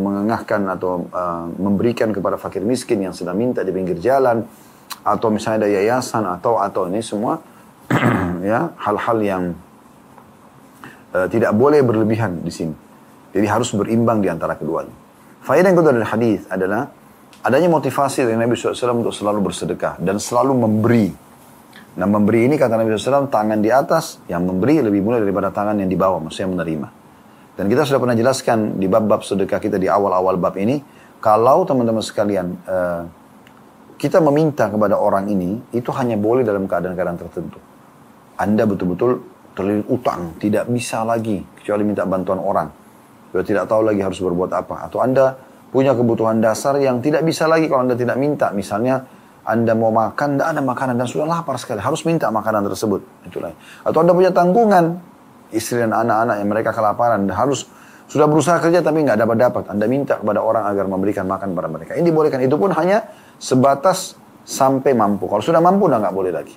mengengahkan atau uh, memberikan kepada fakir miskin yang sedang minta di pinggir jalan, atau misalnya ada yayasan, atau atau ini semua ya hal-hal yang uh, tidak boleh berlebihan di sini. Jadi harus berimbang di antara keduanya. Faedah yang kedua dari hadis adalah adanya motivasi dari Nabi SAW untuk selalu bersedekah dan selalu memberi. Nah memberi ini kata Nabi SAW tangan di atas yang memberi lebih mulia daripada tangan yang di bawah, maksudnya menerima. Dan kita sudah pernah jelaskan di bab-bab sedekah kita di awal-awal bab ini, kalau teman-teman sekalian uh, kita meminta kepada orang ini, itu hanya boleh dalam keadaan-keadaan tertentu. Anda betul-betul terlilit utang, tidak bisa lagi kecuali minta bantuan orang sudah tidak tahu lagi harus berbuat apa. Atau Anda punya kebutuhan dasar yang tidak bisa lagi kalau Anda tidak minta. Misalnya Anda mau makan, tidak ada makanan dan sudah lapar sekali. Harus minta makanan tersebut. Itulah. Atau Anda punya tanggungan, istri dan anak-anak yang mereka kelaparan. Dan harus sudah berusaha kerja tapi nggak dapat dapat. Anda minta kepada orang agar memberikan makan kepada mereka. Ini dibolehkan. Itu pun hanya sebatas sampai mampu. Kalau sudah mampu, nggak boleh lagi.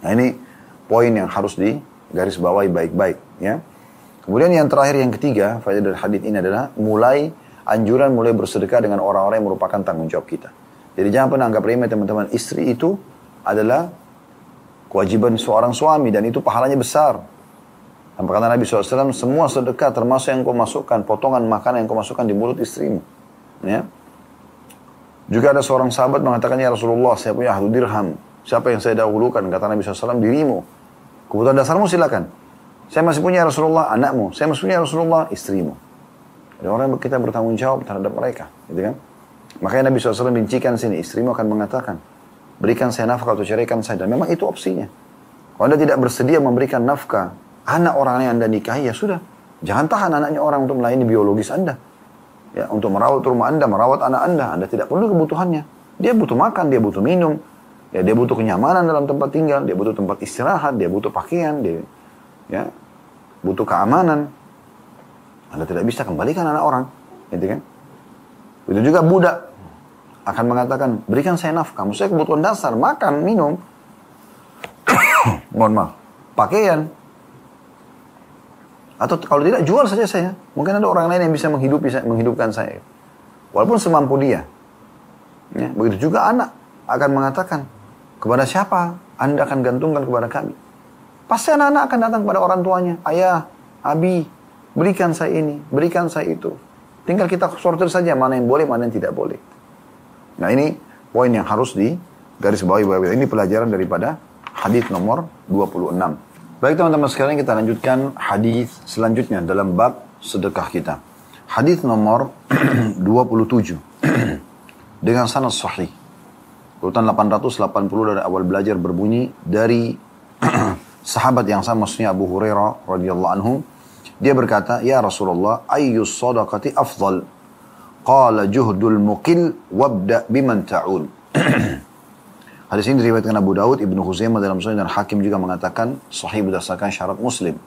Nah ini poin yang harus digaris bawahi baik-baik. Ya. Kemudian yang terakhir yang ketiga, faedah dari hadis ini adalah mulai anjuran mulai bersedekah dengan orang-orang yang merupakan tanggung jawab kita. Jadi jangan pernah anggap remeh teman-teman. Istri itu adalah kewajiban seorang suami dan itu pahalanya besar. Dan kata Nabi SAW, semua sedekah termasuk yang kau masukkan, potongan makanan yang kau masukkan di mulut istrimu. Ya. Juga ada seorang sahabat mengatakan, Ya Rasulullah, saya punya ahlu dirham. Siapa yang saya dahulukan? Kata Nabi SAW, dirimu. Kebutuhan dasarmu silakan. Saya masih punya Rasulullah anakmu, saya masih punya Rasulullah istrimu. Ada orang kita bertanggung jawab terhadap mereka, gitu kan? Makanya Nabi SAW bincikan sini, istrimu akan mengatakan, berikan saya nafkah atau ceraikan saya. Dan memang itu opsinya. Kalau anda tidak bersedia memberikan nafkah, anak orang yang anda nikahi, ya sudah. Jangan tahan anaknya orang untuk melayani biologis anda. Ya, untuk merawat rumah anda, merawat anak anda. Anda tidak perlu kebutuhannya. Dia butuh makan, dia butuh minum. Ya, dia butuh kenyamanan dalam tempat tinggal, dia butuh tempat istirahat, dia butuh pakaian, dia ya butuh keamanan. Anda tidak bisa kembalikan anak orang, gitu kan? Itu juga budak akan mengatakan, berikan saya nafkah, saya kebutuhan dasar, makan, minum. Mohon maaf, pakaian. Atau kalau tidak, jual saja saya. Mungkin ada orang lain yang bisa menghidupi, menghidupkan saya. Walaupun semampu dia. Ya, begitu juga anak akan mengatakan, kepada siapa Anda akan gantungkan kepada kami? Pasti anak-anak akan datang kepada orang tuanya. Ayah, Abi, berikan saya ini, berikan saya itu. Tinggal kita sortir saja mana yang boleh, mana yang tidak boleh. Nah ini poin yang harus di garis bawahi. Ini pelajaran daripada hadis nomor 26. Baik teman-teman sekalian kita lanjutkan hadis selanjutnya dalam bab sedekah kita. Hadis nomor 27 dengan sanad sahih. Urutan 880 dari awal belajar berbunyi dari sahabat yang sama maksudnya Abu Hurairah radhiyallahu anhu. Dia berkata ya Rasulullah ayyus sadaqati afdal? Qala juhdul muqil wabda biman ta'ul. Hadis ini diriwayatkan Abu Daud, Ibnu Huzaimah dalam Sahih dan Hakim juga mengatakan sahih berdasarkan syarat Muslim.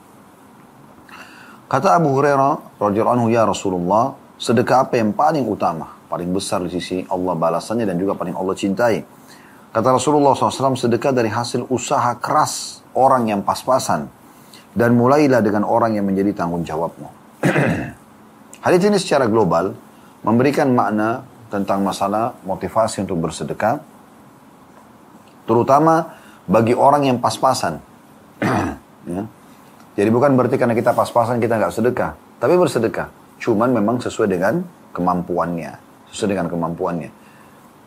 Kata Abu Hurairah radhiyallahu anhu ya Rasulullah, sedekah apa yang paling utama, paling besar di sisi Allah balasannya dan juga paling Allah cintai? Kata Rasulullah SAW, sedekah dari hasil usaha keras orang yang pas-pasan. Dan mulailah dengan orang yang menjadi tanggung jawabmu. Hadis ini secara global memberikan makna tentang masalah motivasi untuk bersedekah Terutama bagi orang yang pas-pasan. ya. Jadi bukan berarti karena kita pas-pasan kita nggak sedekah. Tapi bersedekah. Cuman memang sesuai dengan kemampuannya. Sesuai dengan kemampuannya.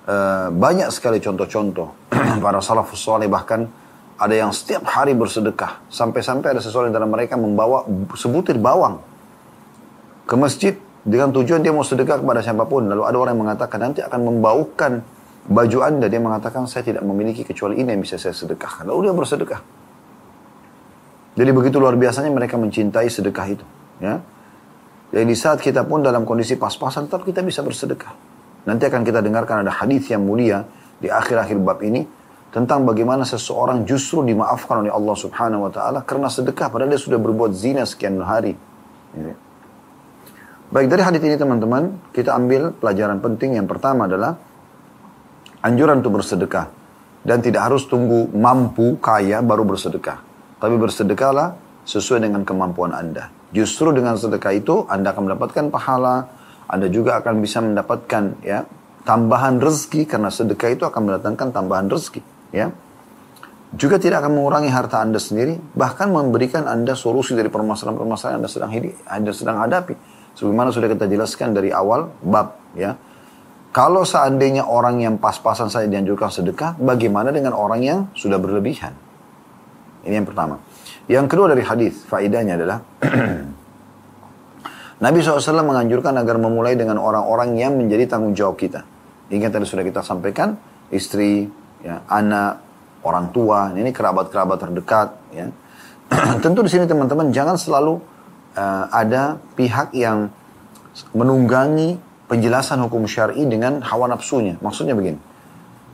E, banyak sekali contoh-contoh. Para salafus soleh bahkan ada yang setiap hari bersedekah. Sampai-sampai ada seseorang dalam mereka membawa sebutir bawang ke masjid dengan tujuan dia mau sedekah kepada siapa pun. Lalu ada orang yang mengatakan nanti akan membaukan baju anda, dia mengatakan saya tidak memiliki kecuali ini yang bisa saya sedekahkan. Lalu dia bersedekah. Jadi begitu luar biasanya mereka mencintai sedekah itu. Ya. Jadi di saat kita pun dalam kondisi pas-pasan tetap kita bisa bersedekah. Nanti akan kita dengarkan ada hadis yang mulia di akhir-akhir bab ini tentang bagaimana seseorang justru dimaafkan oleh Allah Subhanahu wa taala karena sedekah padahal dia sudah berbuat zina sekian hari. Ya. Baik dari hadis ini teman-teman, kita ambil pelajaran penting yang pertama adalah Anjuran untuk bersedekah. Dan tidak harus tunggu mampu, kaya, baru bersedekah. Tapi bersedekahlah sesuai dengan kemampuan Anda. Justru dengan sedekah itu Anda akan mendapatkan pahala, Anda juga akan bisa mendapatkan ya tambahan rezeki karena sedekah itu akan mendatangkan tambahan rezeki, ya. Juga tidak akan mengurangi harta Anda sendiri, bahkan memberikan Anda solusi dari permasalahan-permasalahan Anda sedang hidup, Anda sedang hadapi. Sebagaimana sudah kita jelaskan dari awal bab, ya. Kalau seandainya orang yang pas-pasan saya dianjurkan sedekah, bagaimana dengan orang yang sudah berlebihan? Ini yang pertama. Yang kedua dari hadis, faidahnya adalah Nabi SAW menganjurkan agar memulai dengan orang-orang yang menjadi tanggung jawab kita. Ingat tadi sudah kita sampaikan, istri, ya, anak, orang tua, ini kerabat-kerabat terdekat. Ya. Tentu di sini teman-teman jangan selalu uh, ada pihak yang menunggangi penjelasan hukum syar'i dengan hawa nafsunya. Maksudnya begini.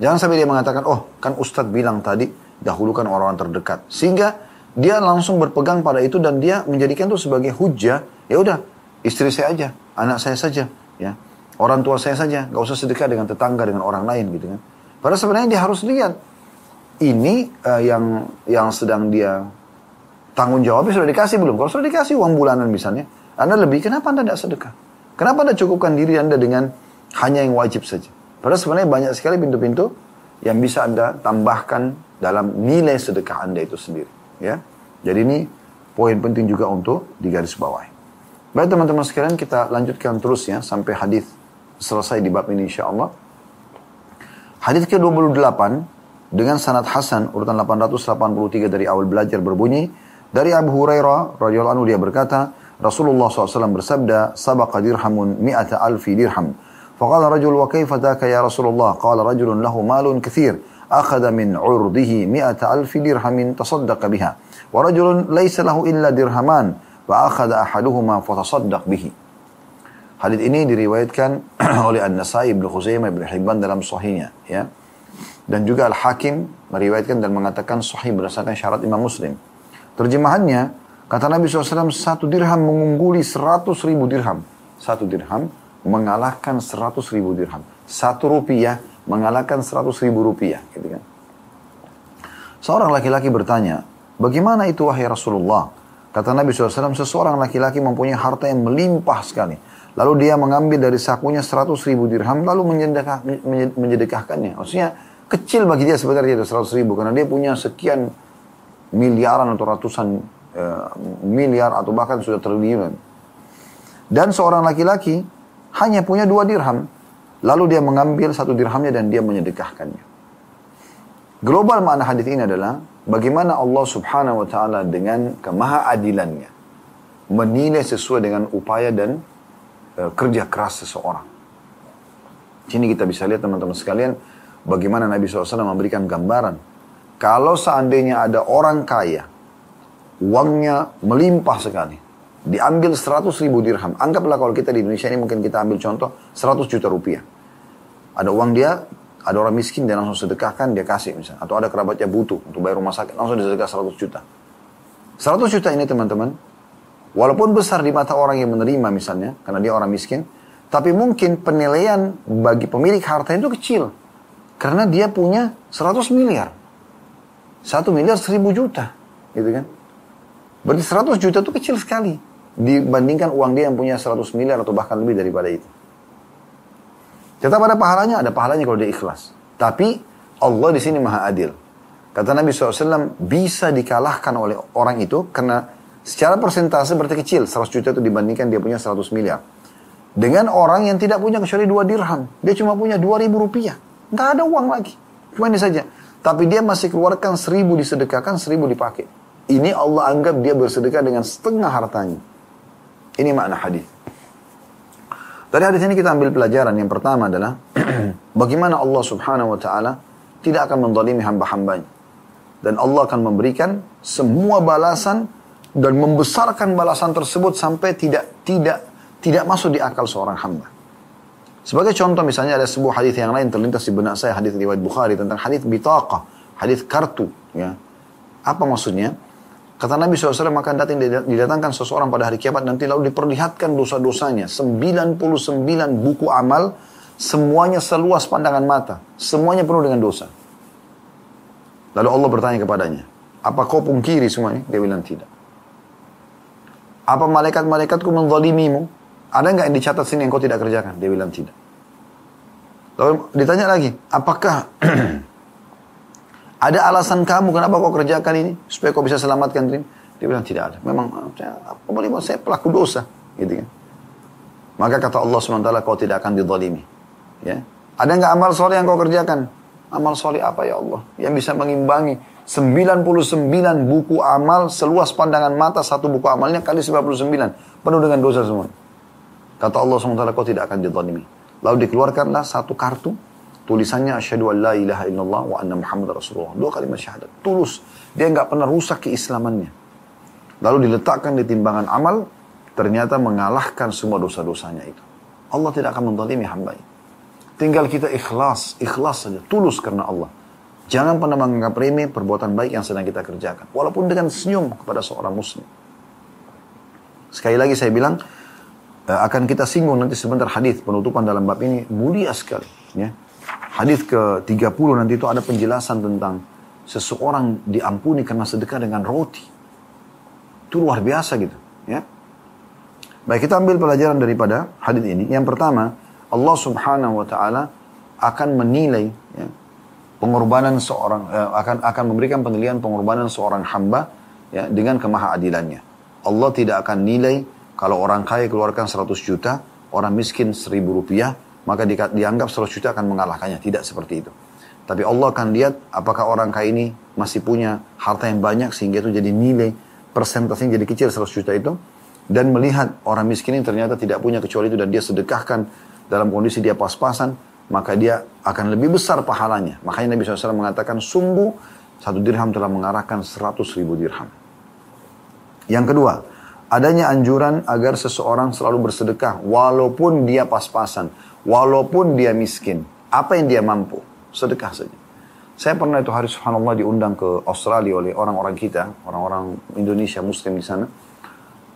Jangan sampai dia mengatakan, oh kan Ustadz bilang tadi, dahulukan orang-orang terdekat. Sehingga dia langsung berpegang pada itu dan dia menjadikan itu sebagai hujah. Ya udah, istri saya aja, anak saya saja, ya. Orang tua saya saja, gak usah sedekah dengan tetangga, dengan orang lain gitu kan. Padahal sebenarnya dia harus lihat, ini uh, yang yang sedang dia tanggung jawabnya sudah dikasih belum? Kalau sudah dikasih uang bulanan misalnya, Anda lebih, kenapa Anda tidak sedekah? Kenapa Anda cukupkan diri Anda dengan hanya yang wajib saja? Padahal sebenarnya banyak sekali pintu-pintu yang bisa Anda tambahkan dalam nilai sedekah Anda itu sendiri ya. Jadi ini poin penting juga untuk digarisbawahi. Baik teman-teman sekalian kita lanjutkan terus ya sampai hadis selesai di bab ini insya Allah. Hadis ke-28 dengan sanad Hasan urutan 883 dari awal belajar berbunyi dari Abu Hurairah radhiyallahu anhu dia berkata Rasulullah SAW bersabda sabaqa dirhamun mi'ata alfi dirham faqala rajul wa kaifa ya Rasulullah qala rajulun lahu malun kathir أخذ من عرضه مئة ألف درهم تصدق بها ورجل ليس له إلا درهمان dirhaman أحدهما فتصدق به حديد bihi. Hadis ini diriwayatkan oleh An-Nasai Ibnu Khuzaimah Ibnu Hibban dalam sahihnya ya. Dan juga Al-Hakim meriwayatkan dan mengatakan sahih berdasarkan syarat Imam Muslim. Terjemahannya, kata Nabi SAW, satu dirham mengungguli seratus ribu dirham. Satu dirham mengalahkan seratus ribu dirham. Satu rupiah mengalahkan seratus ribu rupiah. Gitu kan. Seorang laki-laki bertanya, bagaimana itu wahai Rasulullah? Kata Nabi SAW, seseorang laki-laki mempunyai harta yang melimpah sekali. Lalu dia mengambil dari sakunya seratus ribu dirham, lalu menjedekah, menjedekahkannya. Maksudnya kecil bagi dia sebenarnya itu seratus ribu, karena dia punya sekian miliaran atau ratusan Eh, miliar atau bahkan sudah triliunan. Dan seorang laki-laki hanya punya dua dirham. Lalu dia mengambil satu dirhamnya dan dia menyedekahkannya. Global makna hadis ini adalah bagaimana Allah Subhanahu wa taala dengan kemahaadilannya menilai sesuai dengan upaya dan uh, kerja keras seseorang. Sini kita bisa lihat teman-teman sekalian bagaimana Nabi SAW memberikan gambaran. Kalau seandainya ada orang kaya, uangnya melimpah sekali, diambil 100 ribu dirham. Anggaplah kalau kita di Indonesia ini mungkin kita ambil contoh 100 juta rupiah. Ada uang dia, ada orang miskin, dia langsung sedekahkan, dia kasih misalnya. Atau ada kerabatnya butuh untuk bayar rumah sakit, langsung disedekah 100 juta. 100 juta ini teman-teman, walaupun besar di mata orang yang menerima misalnya, karena dia orang miskin, tapi mungkin penilaian bagi pemilik harta itu kecil. Karena dia punya 100 miliar. 1 miliar 1000 juta. Gitu kan. Berarti 100 juta itu kecil sekali. Dibandingkan uang dia yang punya 100 miliar atau bahkan lebih daripada itu. Tetap ada pahalanya, ada pahalanya kalau dia ikhlas. Tapi Allah di sini maha adil. Kata Nabi SAW, bisa dikalahkan oleh orang itu karena secara persentase berarti kecil. 100 juta itu dibandingkan dia punya 100 miliar. Dengan orang yang tidak punya kecuali 2 dirham. Dia cuma punya 2 ribu rupiah. Nggak ada uang lagi. Cuma ini saja. Tapi dia masih keluarkan 1000 disedekahkan, 1000 dipakai. Ini Allah anggap dia bersedekah dengan setengah hartanya. Ini makna hadis. Dari hadis ini kita ambil pelajaran yang pertama adalah bagaimana Allah Subhanahu wa taala tidak akan mendolimi hamba-hambanya. Dan Allah akan memberikan semua balasan dan membesarkan balasan tersebut sampai tidak tidak tidak masuk di akal seorang hamba. Sebagai contoh misalnya ada sebuah hadis yang lain terlintas di benak saya hadis riwayat Bukhari tentang hadis bitaqah, hadis kartu ya. Apa maksudnya? Kata Nabi SAW akan datang didatangkan seseorang pada hari kiamat nanti lalu diperlihatkan dosa-dosanya. 99 buku amal semuanya seluas pandangan mata. Semuanya penuh dengan dosa. Lalu Allah bertanya kepadanya, apa kau pungkiri semuanya? Dia bilang tidak. Apa malaikat-malaikatku menzalimimu? Ada nggak yang dicatat sini yang kau tidak kerjakan? Dia bilang tidak. Lalu ditanya lagi, apakah Ada alasan kamu kenapa kau kerjakan ini supaya kau bisa selamatkan diri? Dia bilang tidak ada. Memang apa boleh saya pelaku dosa, gitu kan? Maka kata Allah SWT, kau tidak akan didolimi. Ya. Ada nggak amal soleh yang kau kerjakan? Amal soleh apa ya Allah? Yang bisa mengimbangi 99 buku amal seluas pandangan mata satu buku amalnya kali 99. Penuh dengan dosa semua. Kata Allah SWT, kau tidak akan didolimi. Lalu dikeluarkanlah satu kartu Tulisannya asyhadu an la ilaha illallah wa anna Muhammad Rasulullah. Dua kalimat syahadat. Tulus. Dia nggak pernah rusak keislamannya. Lalu diletakkan di timbangan amal, ternyata mengalahkan semua dosa-dosanya itu. Allah tidak akan mendalimi hamba Tinggal kita ikhlas, ikhlas saja, tulus karena Allah. Jangan pernah menganggap remeh perbuatan baik yang sedang kita kerjakan. Walaupun dengan senyum kepada seorang muslim. Sekali lagi saya bilang, eh, akan kita singgung nanti sebentar hadis penutupan dalam bab ini mulia sekali. Ya hadis ke-30 nanti itu ada penjelasan tentang seseorang diampuni karena sedekah dengan roti. Itu luar biasa gitu, ya. Baik, kita ambil pelajaran daripada hadis ini. Yang pertama, Allah Subhanahu wa taala akan menilai ya, pengorbanan seorang eh, akan akan memberikan penilaian pengorbanan seorang hamba ya dengan kemahaadilannya. Allah tidak akan nilai kalau orang kaya keluarkan 100 juta, orang miskin 1000 rupiah, maka di, dianggap 100 juta akan mengalahkannya. Tidak seperti itu. Tapi Allah akan lihat apakah orang kaya ini masih punya harta yang banyak sehingga itu jadi nilai persentasenya jadi kecil 100 juta itu. Dan melihat orang miskin ini ternyata tidak punya kecuali itu dan dia sedekahkan dalam kondisi dia pas-pasan, maka dia akan lebih besar pahalanya. Makanya Nabi SAW mengatakan sungguh satu dirham telah mengarahkan 100 ribu dirham. Yang kedua, adanya anjuran agar seseorang selalu bersedekah walaupun dia pas-pasan Walaupun dia miskin, apa yang dia mampu, sedekah saja. Saya pernah itu hari subhanallah diundang ke Australia oleh orang-orang kita, orang-orang Indonesia muslim di sana.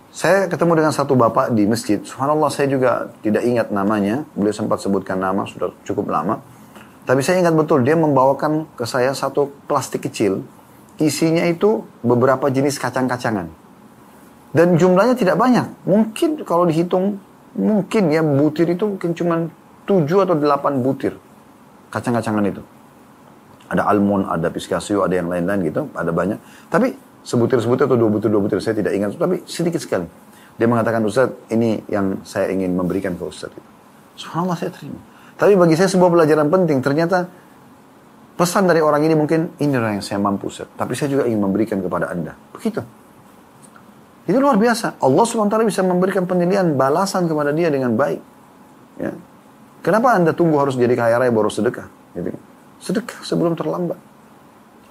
Saya ketemu dengan satu bapak di masjid. Subhanallah saya juga tidak ingat namanya. Beliau sempat sebutkan nama, sudah cukup lama. Tapi saya ingat betul, dia membawakan ke saya satu plastik kecil. Isinya itu beberapa jenis kacang-kacangan. Dan jumlahnya tidak banyak. Mungkin kalau dihitung mungkin ya butir itu mungkin cuma 7 atau 8 butir kacang-kacangan itu. Ada almond, ada pistachio, ada yang lain-lain gitu, ada banyak. Tapi sebutir-sebutir atau dua butir-dua butir, saya tidak ingat, tapi sedikit sekali. Dia mengatakan, Ustaz, ini yang saya ingin memberikan ke Ustaz. Subhanallah saya terima. Tapi bagi saya sebuah pelajaran penting, ternyata Pesan dari orang ini mungkin inilah yang saya mampu, Ustaz. tapi saya juga ingin memberikan kepada Anda. Begitu. Itu luar biasa. Allah SWT bisa memberikan penilaian balasan kepada dia dengan baik. Ya. Kenapa Anda tunggu harus jadi kaya raya baru sedekah? Gitu. Sedekah sebelum terlambat.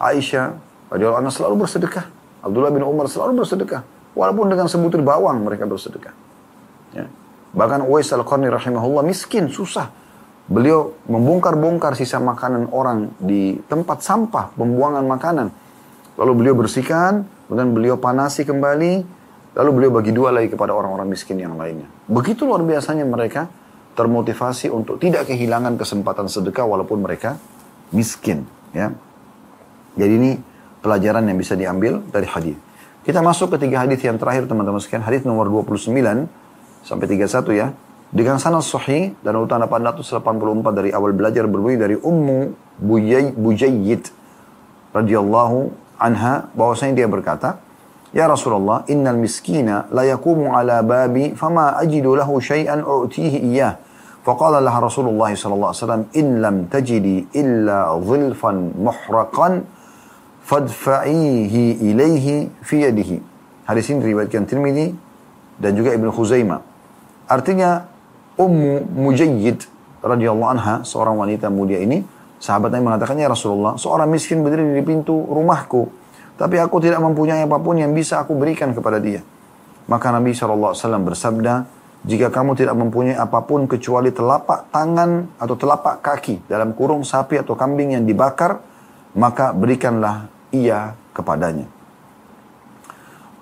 Aisyah, radhiyallahu anha selalu bersedekah. Abdullah bin Umar selalu bersedekah. Walaupun dengan sebutir bawang mereka bersedekah. Ya. Bahkan Uwais al-Qarni rahimahullah miskin, susah. Beliau membongkar-bongkar sisa makanan orang di tempat sampah, pembuangan makanan. Lalu beliau bersihkan, kemudian beliau panasi kembali, lalu beliau bagi dua lagi kepada orang-orang miskin yang lainnya. Begitu luar biasanya mereka termotivasi untuk tidak kehilangan kesempatan sedekah walaupun mereka miskin. Ya. Jadi ini pelajaran yang bisa diambil dari hadis. Kita masuk ke tiga hadis yang terakhir teman-teman sekalian. Hadis nomor 29 sampai 31 ya. Dengan sanad sahih dan urutan 884 dari awal belajar berbunyi dari Ummu Bujayyid radhiyallahu anha bahwasanya dia berkata, "Ya Rasulullah, innal miskina la yaqumu ala babi fama ajidu lahu syai'an u'tihi iyyah." فقال لها رسول الله صلى الله عليه وسلم إن لم تجدي إلا ظلفا محرقا فادفعيه إليه في يده Hadis ini diriwayatkan Tirmidzi dan juga Ibnu Khuzaimah. Artinya Ummu Mujayyid radhiyallahu anha, seorang wanita mulia ini, sahabat Nabi mengatakan, "Ya Rasulullah, seorang miskin berdiri di pintu rumahku, tapi aku tidak mempunyai apa pun yang bisa aku berikan kepada dia." Maka Nabi SAW bersabda, jika kamu tidak mempunyai apa pun kecuali telapak tangan atau telapak kaki dalam kurung sapi atau kambing yang dibakar, maka berikanlah ia kepadanya.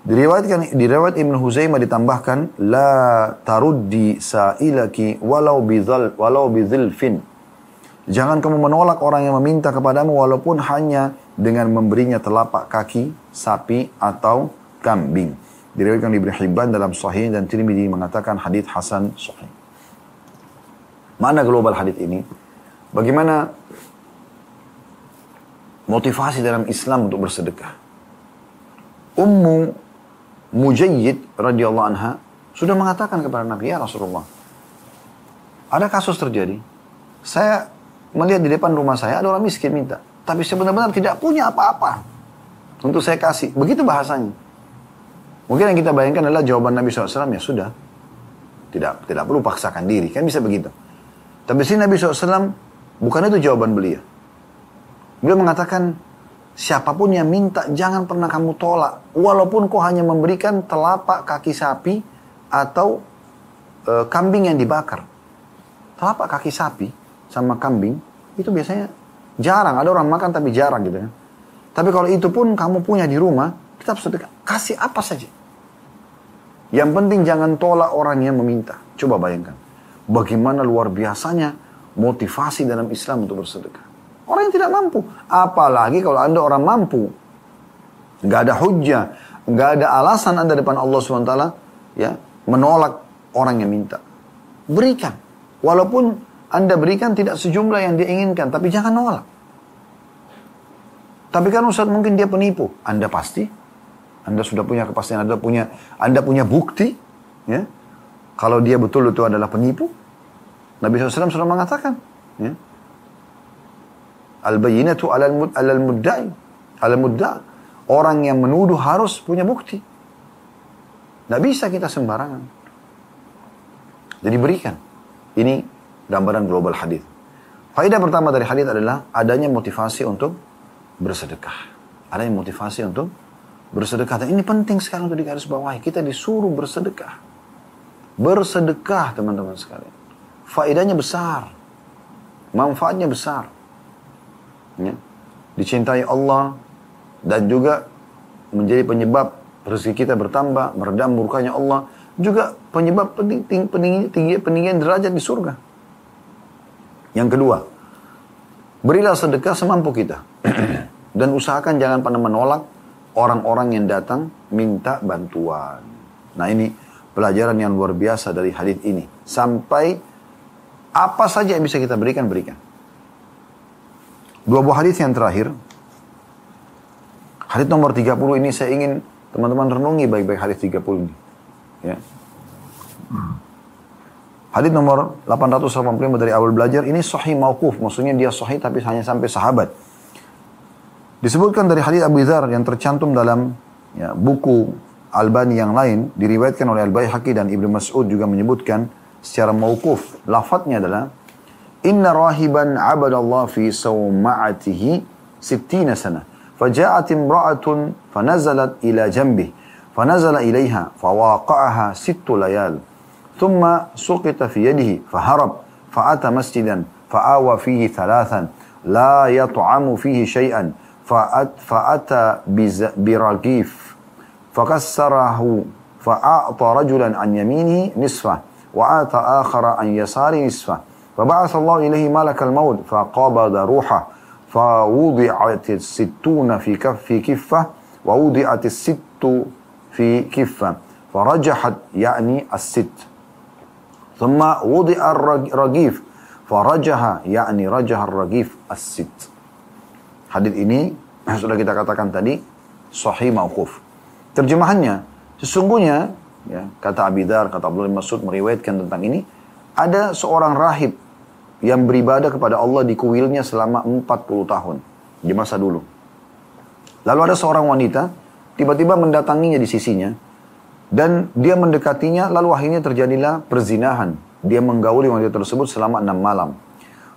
Diriwayatkan di riwayat Ibnu Huzaimah ditambahkan la taruddi sa'ilaki walau bidzal walau bidzilfin. Jangan kamu menolak orang yang meminta kepadamu walaupun hanya dengan memberinya telapak kaki sapi atau kambing. Diriwayatkan Ibnu Hibban dalam Sahih dan Tirmidzi mengatakan hadis hasan sahih. Mana global hadis ini? Bagaimana motivasi dalam Islam untuk bersedekah? Ummu Mujayyid radhiyallahu anha sudah mengatakan kepada Nabi ya Rasulullah. Ada kasus terjadi. Saya melihat di depan rumah saya ada orang miskin minta. Tapi sebenarnya tidak punya apa-apa. Untuk saya kasih. Begitu bahasanya. Mungkin yang kita bayangkan adalah jawaban Nabi SAW ya sudah. Tidak tidak perlu paksakan diri. Kan bisa begitu. Tapi sini Nabi SAW bukan itu jawaban beliau. Beliau mengatakan Siapa pun yang minta jangan pernah kamu tolak. Walaupun kau hanya memberikan telapak kaki sapi atau e, kambing yang dibakar. Telapak kaki sapi sama kambing itu biasanya jarang. Ada orang makan tapi jarang gitu kan. Tapi kalau itu pun kamu punya di rumah, tetap sedekah. Kasih apa saja. Yang penting jangan tolak orang yang meminta. Coba bayangkan. Bagaimana luar biasanya motivasi dalam Islam untuk bersedekah. Orang yang tidak mampu. Apalagi kalau Anda orang mampu. Nggak ada hujah. Nggak ada alasan Anda depan Allah SWT. Ya, menolak orang yang minta. Berikan. Walaupun Anda berikan tidak sejumlah yang dia inginkan. Tapi jangan nolak. Tapi kan Ustaz mungkin dia penipu. Anda pasti. Anda sudah punya kepastian. Anda punya Anda punya bukti. Ya, kalau dia betul itu adalah penipu. Nabi SAW sudah mengatakan. Ya, Al-bayinatu alal alal muddai. Alal mudda. Orang yang menuduh harus punya bukti. Tidak bisa kita sembarangan. Jadi berikan. Ini gambaran global hadis. Faedah pertama dari hadis adalah adanya motivasi untuk bersedekah. Adanya motivasi untuk bersedekah. Dan ini penting sekali untuk digarisbawahi. Kita disuruh bersedekah. Bersedekah teman-teman sekalian. Faedahnya besar. Manfaatnya besar ya, dicintai Allah dan juga menjadi penyebab rezeki kita bertambah, meredam murkanya Allah, juga penyebab peninggi, peninggi, peninggian derajat di surga. Yang kedua, berilah sedekah semampu kita. dan usahakan jangan pernah menolak orang-orang yang datang minta bantuan. Nah ini pelajaran yang luar biasa dari hadis ini. Sampai apa saja yang bisa kita berikan, berikan. Dua buah hadis yang terakhir. Hadis nomor 30 ini saya ingin teman-teman renungi baik-baik hadis 30 ini. Ya. Hadis nomor 885 dari awal belajar ini sahih mauquf, maksudnya dia sahih tapi hanya sampai sahabat. Disebutkan dari hadis Abu Dzar yang tercantum dalam ya, buku Albani yang lain diriwayatkan oleh Al Baihaqi dan Ibnu Mas'ud juga menyebutkan secara mauquf. Lafadznya adalah Inna rahiban abadallah fi sawma'atihi sittina sana. Faja'at imra'atun fanazalat ila jambih. Fanazala ilaiha fawaqa'aha sittu layal. ثم سقط في يده فهرب فأتى مسجدا فآوى فيه ثلاثا لا يطعم فيه شيئا فأت فأتى برغيف فكسره فأعطى رجلا عن يمينه نصفه وآتى آخر عن يساره نصفه فبعث الله إليه ملك الموت فقبض روحه فوضعت الستون في كف في كفة ووضعت الست في كفة فرجحت يعني الست. ثم وضع الرغيف فرجح يعني رجح الرغيف الست Hadis ini sudah kita katakan tadi sahih mauquf. Terjemahannya sesungguhnya ya, kata Abidar, kata Abdullah Mas'ud meriwayatkan tentang ini ada seorang rahib yang beribadah kepada Allah di kuilnya selama 40 tahun di masa dulu. Lalu ada seorang wanita tiba-tiba mendatanginya di sisinya dan dia mendekatinya lalu akhirnya terjadilah perzinahan. Dia menggauli wanita tersebut selama enam malam.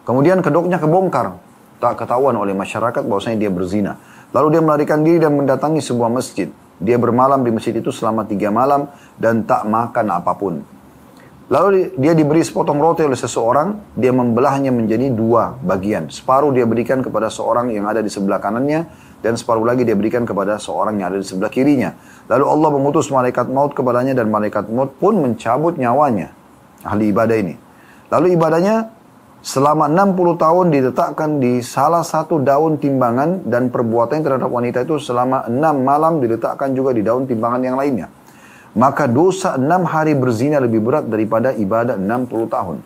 Kemudian kedoknya kebongkar. Tak ketahuan oleh masyarakat bahwasanya dia berzina. Lalu dia melarikan diri dan mendatangi sebuah masjid. Dia bermalam di masjid itu selama tiga malam dan tak makan apa pun. Lalu dia diberi sepotong roti oleh seseorang, dia membelahnya menjadi dua bagian. Separuh dia berikan kepada seorang yang ada di sebelah kanannya, dan separuh lagi dia berikan kepada seorang yang ada di sebelah kirinya. Lalu Allah mengutus malaikat maut kepadanya dan malaikat maut pun mencabut nyawanya. Ahli ibadah ini. Lalu ibadahnya selama 60 tahun diletakkan di salah satu daun timbangan dan perbuatannya terhadap wanita itu selama 6 malam diletakkan juga di daun timbangan yang lainnya maka dosa enam hari berzina lebih berat daripada ibadah 60 tahun.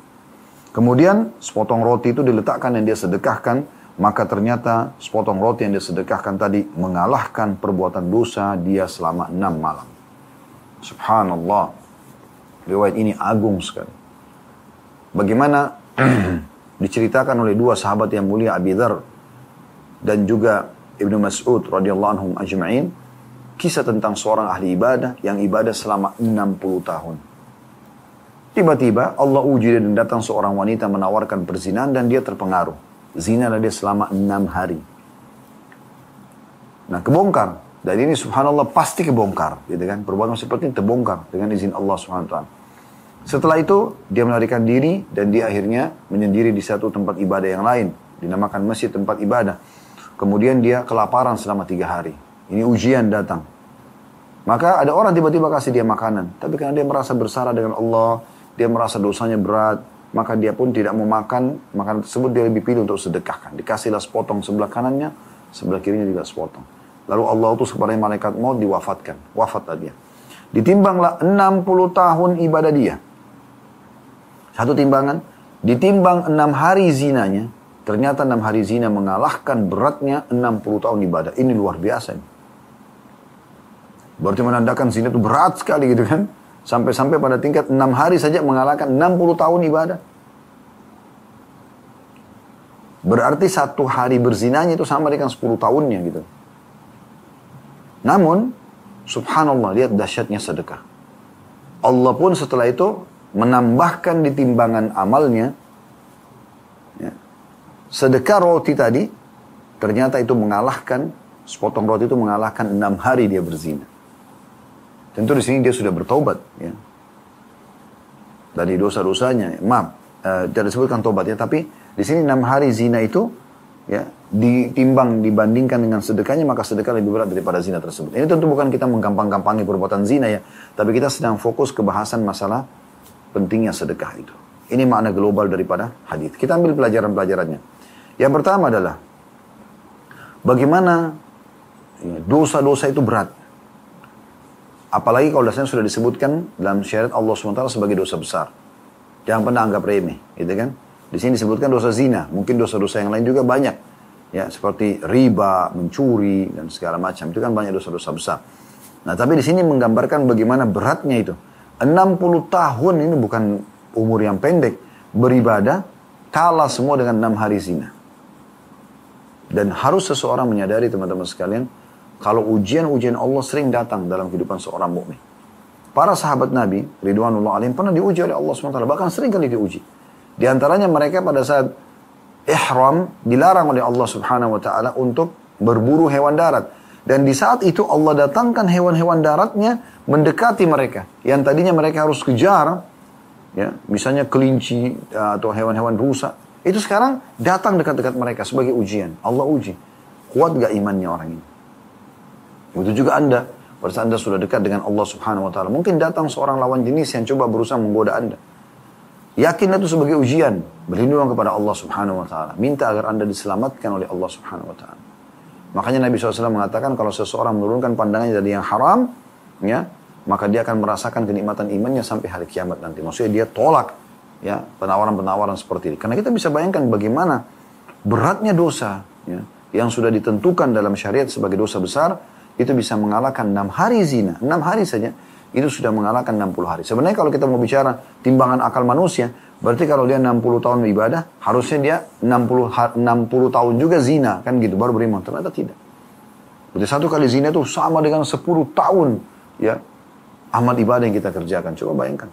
Kemudian sepotong roti itu diletakkan yang dia sedekahkan, maka ternyata sepotong roti yang dia sedekahkan tadi mengalahkan perbuatan dosa dia selama enam malam. Subhanallah. Riwayat ini agung sekali. Bagaimana diceritakan oleh dua sahabat yang mulia Abi Dhar dan juga Ibnu Mas'ud radhiyallahu anhum ajma'in Kisah tentang seorang ahli ibadah yang ibadah selama 60 tahun. Tiba-tiba Allah uji dan datang seorang wanita menawarkan perzinahan dan dia terpengaruh. Zina dia selama 6 hari. Nah kebongkar. Dan ini subhanallah pasti kebongkar. Gitu kan? Perbuatan seperti ini terbongkar dengan izin Allah subhanahu wa ta'ala. Setelah itu dia melarikan diri dan dia akhirnya menyendiri di satu tempat ibadah yang lain. Dinamakan masjid tempat ibadah. Kemudian dia kelaparan selama tiga hari. Ini ujian datang. Maka ada orang tiba-tiba kasih dia makanan. Tapi karena dia merasa bersalah dengan Allah, dia merasa dosanya berat, maka dia pun tidak mau makan makanan tersebut, dia lebih pilih untuk sedekahkan. Dikasihlah sepotong sebelah kanannya, sebelah kirinya juga sepotong. Lalu Allah utus kepada malaikat maut diwafatkan. Wafatlah dia. Ditimbanglah 60 tahun ibadah dia. Satu timbangan. Ditimbang 6 hari zinanya. Ternyata 6 hari zina mengalahkan beratnya 60 tahun ibadah. Ini luar biasa. Ini. Berarti menandakan zina itu berat sekali gitu kan. Sampai-sampai pada tingkat enam hari saja mengalahkan 60 tahun ibadah. Berarti satu hari berzinanya itu sama dengan 10 tahunnya gitu. Namun, subhanallah, lihat dahsyatnya sedekah. Allah pun setelah itu menambahkan di timbangan amalnya, ya, sedekah roti tadi, ternyata itu mengalahkan, sepotong roti itu mengalahkan enam hari dia berzina. Tentu di sini dia sudah bertobat ya. Dari dosa-dosanya. Maaf, uh, tidak disebutkan tobat ya, tapi di sini enam hari zina itu ya ditimbang dibandingkan dengan sedekahnya maka sedekah lebih berat daripada zina tersebut. Ini tentu bukan kita menggampang-gampangi perbuatan zina ya, tapi kita sedang fokus ke bahasan masalah pentingnya sedekah itu. Ini makna global daripada hadis. Kita ambil pelajaran-pelajarannya. Yang pertama adalah bagaimana ya, dosa-dosa itu berat. Apalagi kalau dasarnya sudah disebutkan dalam syariat Allah SWT sebagai dosa besar. Jangan pernah anggap remeh, gitu kan? Di sini disebutkan dosa zina, mungkin dosa-dosa yang lain juga banyak. Ya, seperti riba, mencuri, dan segala macam. Itu kan banyak dosa-dosa besar. Nah, tapi di sini menggambarkan bagaimana beratnya itu. 60 tahun ini bukan umur yang pendek. Beribadah, kalah semua dengan enam hari zina. Dan harus seseorang menyadari teman-teman sekalian, kalau ujian-ujian Allah sering datang dalam kehidupan seorang mukmin. Para sahabat Nabi, Ridwanullah alaihim, pernah diuji oleh Allah SWT. Bahkan sering kali diuji. Di antaranya mereka pada saat ihram dilarang oleh Allah Subhanahu wa taala untuk berburu hewan darat. Dan di saat itu Allah datangkan hewan-hewan daratnya mendekati mereka. Yang tadinya mereka harus kejar, ya, misalnya kelinci atau hewan-hewan rusa. Itu sekarang datang dekat-dekat mereka sebagai ujian. Allah uji. Kuat gak imannya orang ini? Begitu juga Anda. Pada saat Anda sudah dekat dengan Allah subhanahu wa ta'ala. Mungkin datang seorang lawan jenis yang coba berusaha menggoda Anda. Yakinlah itu sebagai ujian. Berlindung kepada Allah subhanahu wa ta'ala. Minta agar Anda diselamatkan oleh Allah subhanahu wa ta'ala. Makanya Nabi SAW mengatakan kalau seseorang menurunkan pandangannya dari yang haram, ya, maka dia akan merasakan kenikmatan imannya sampai hari kiamat nanti. Maksudnya dia tolak ya penawaran-penawaran seperti ini. Karena kita bisa bayangkan bagaimana beratnya dosa ya, yang sudah ditentukan dalam syariat sebagai dosa besar itu bisa mengalahkan enam hari zina, enam hari saja itu sudah mengalahkan 60 hari. Sebenarnya kalau kita mau bicara timbangan akal manusia, berarti kalau dia 60 tahun ibadah, harusnya dia 60 60 tahun juga zina, kan gitu, baru beriman. Ternyata tidak. Berarti satu kali zina itu sama dengan 10 tahun ya amal ibadah yang kita kerjakan. Coba bayangkan.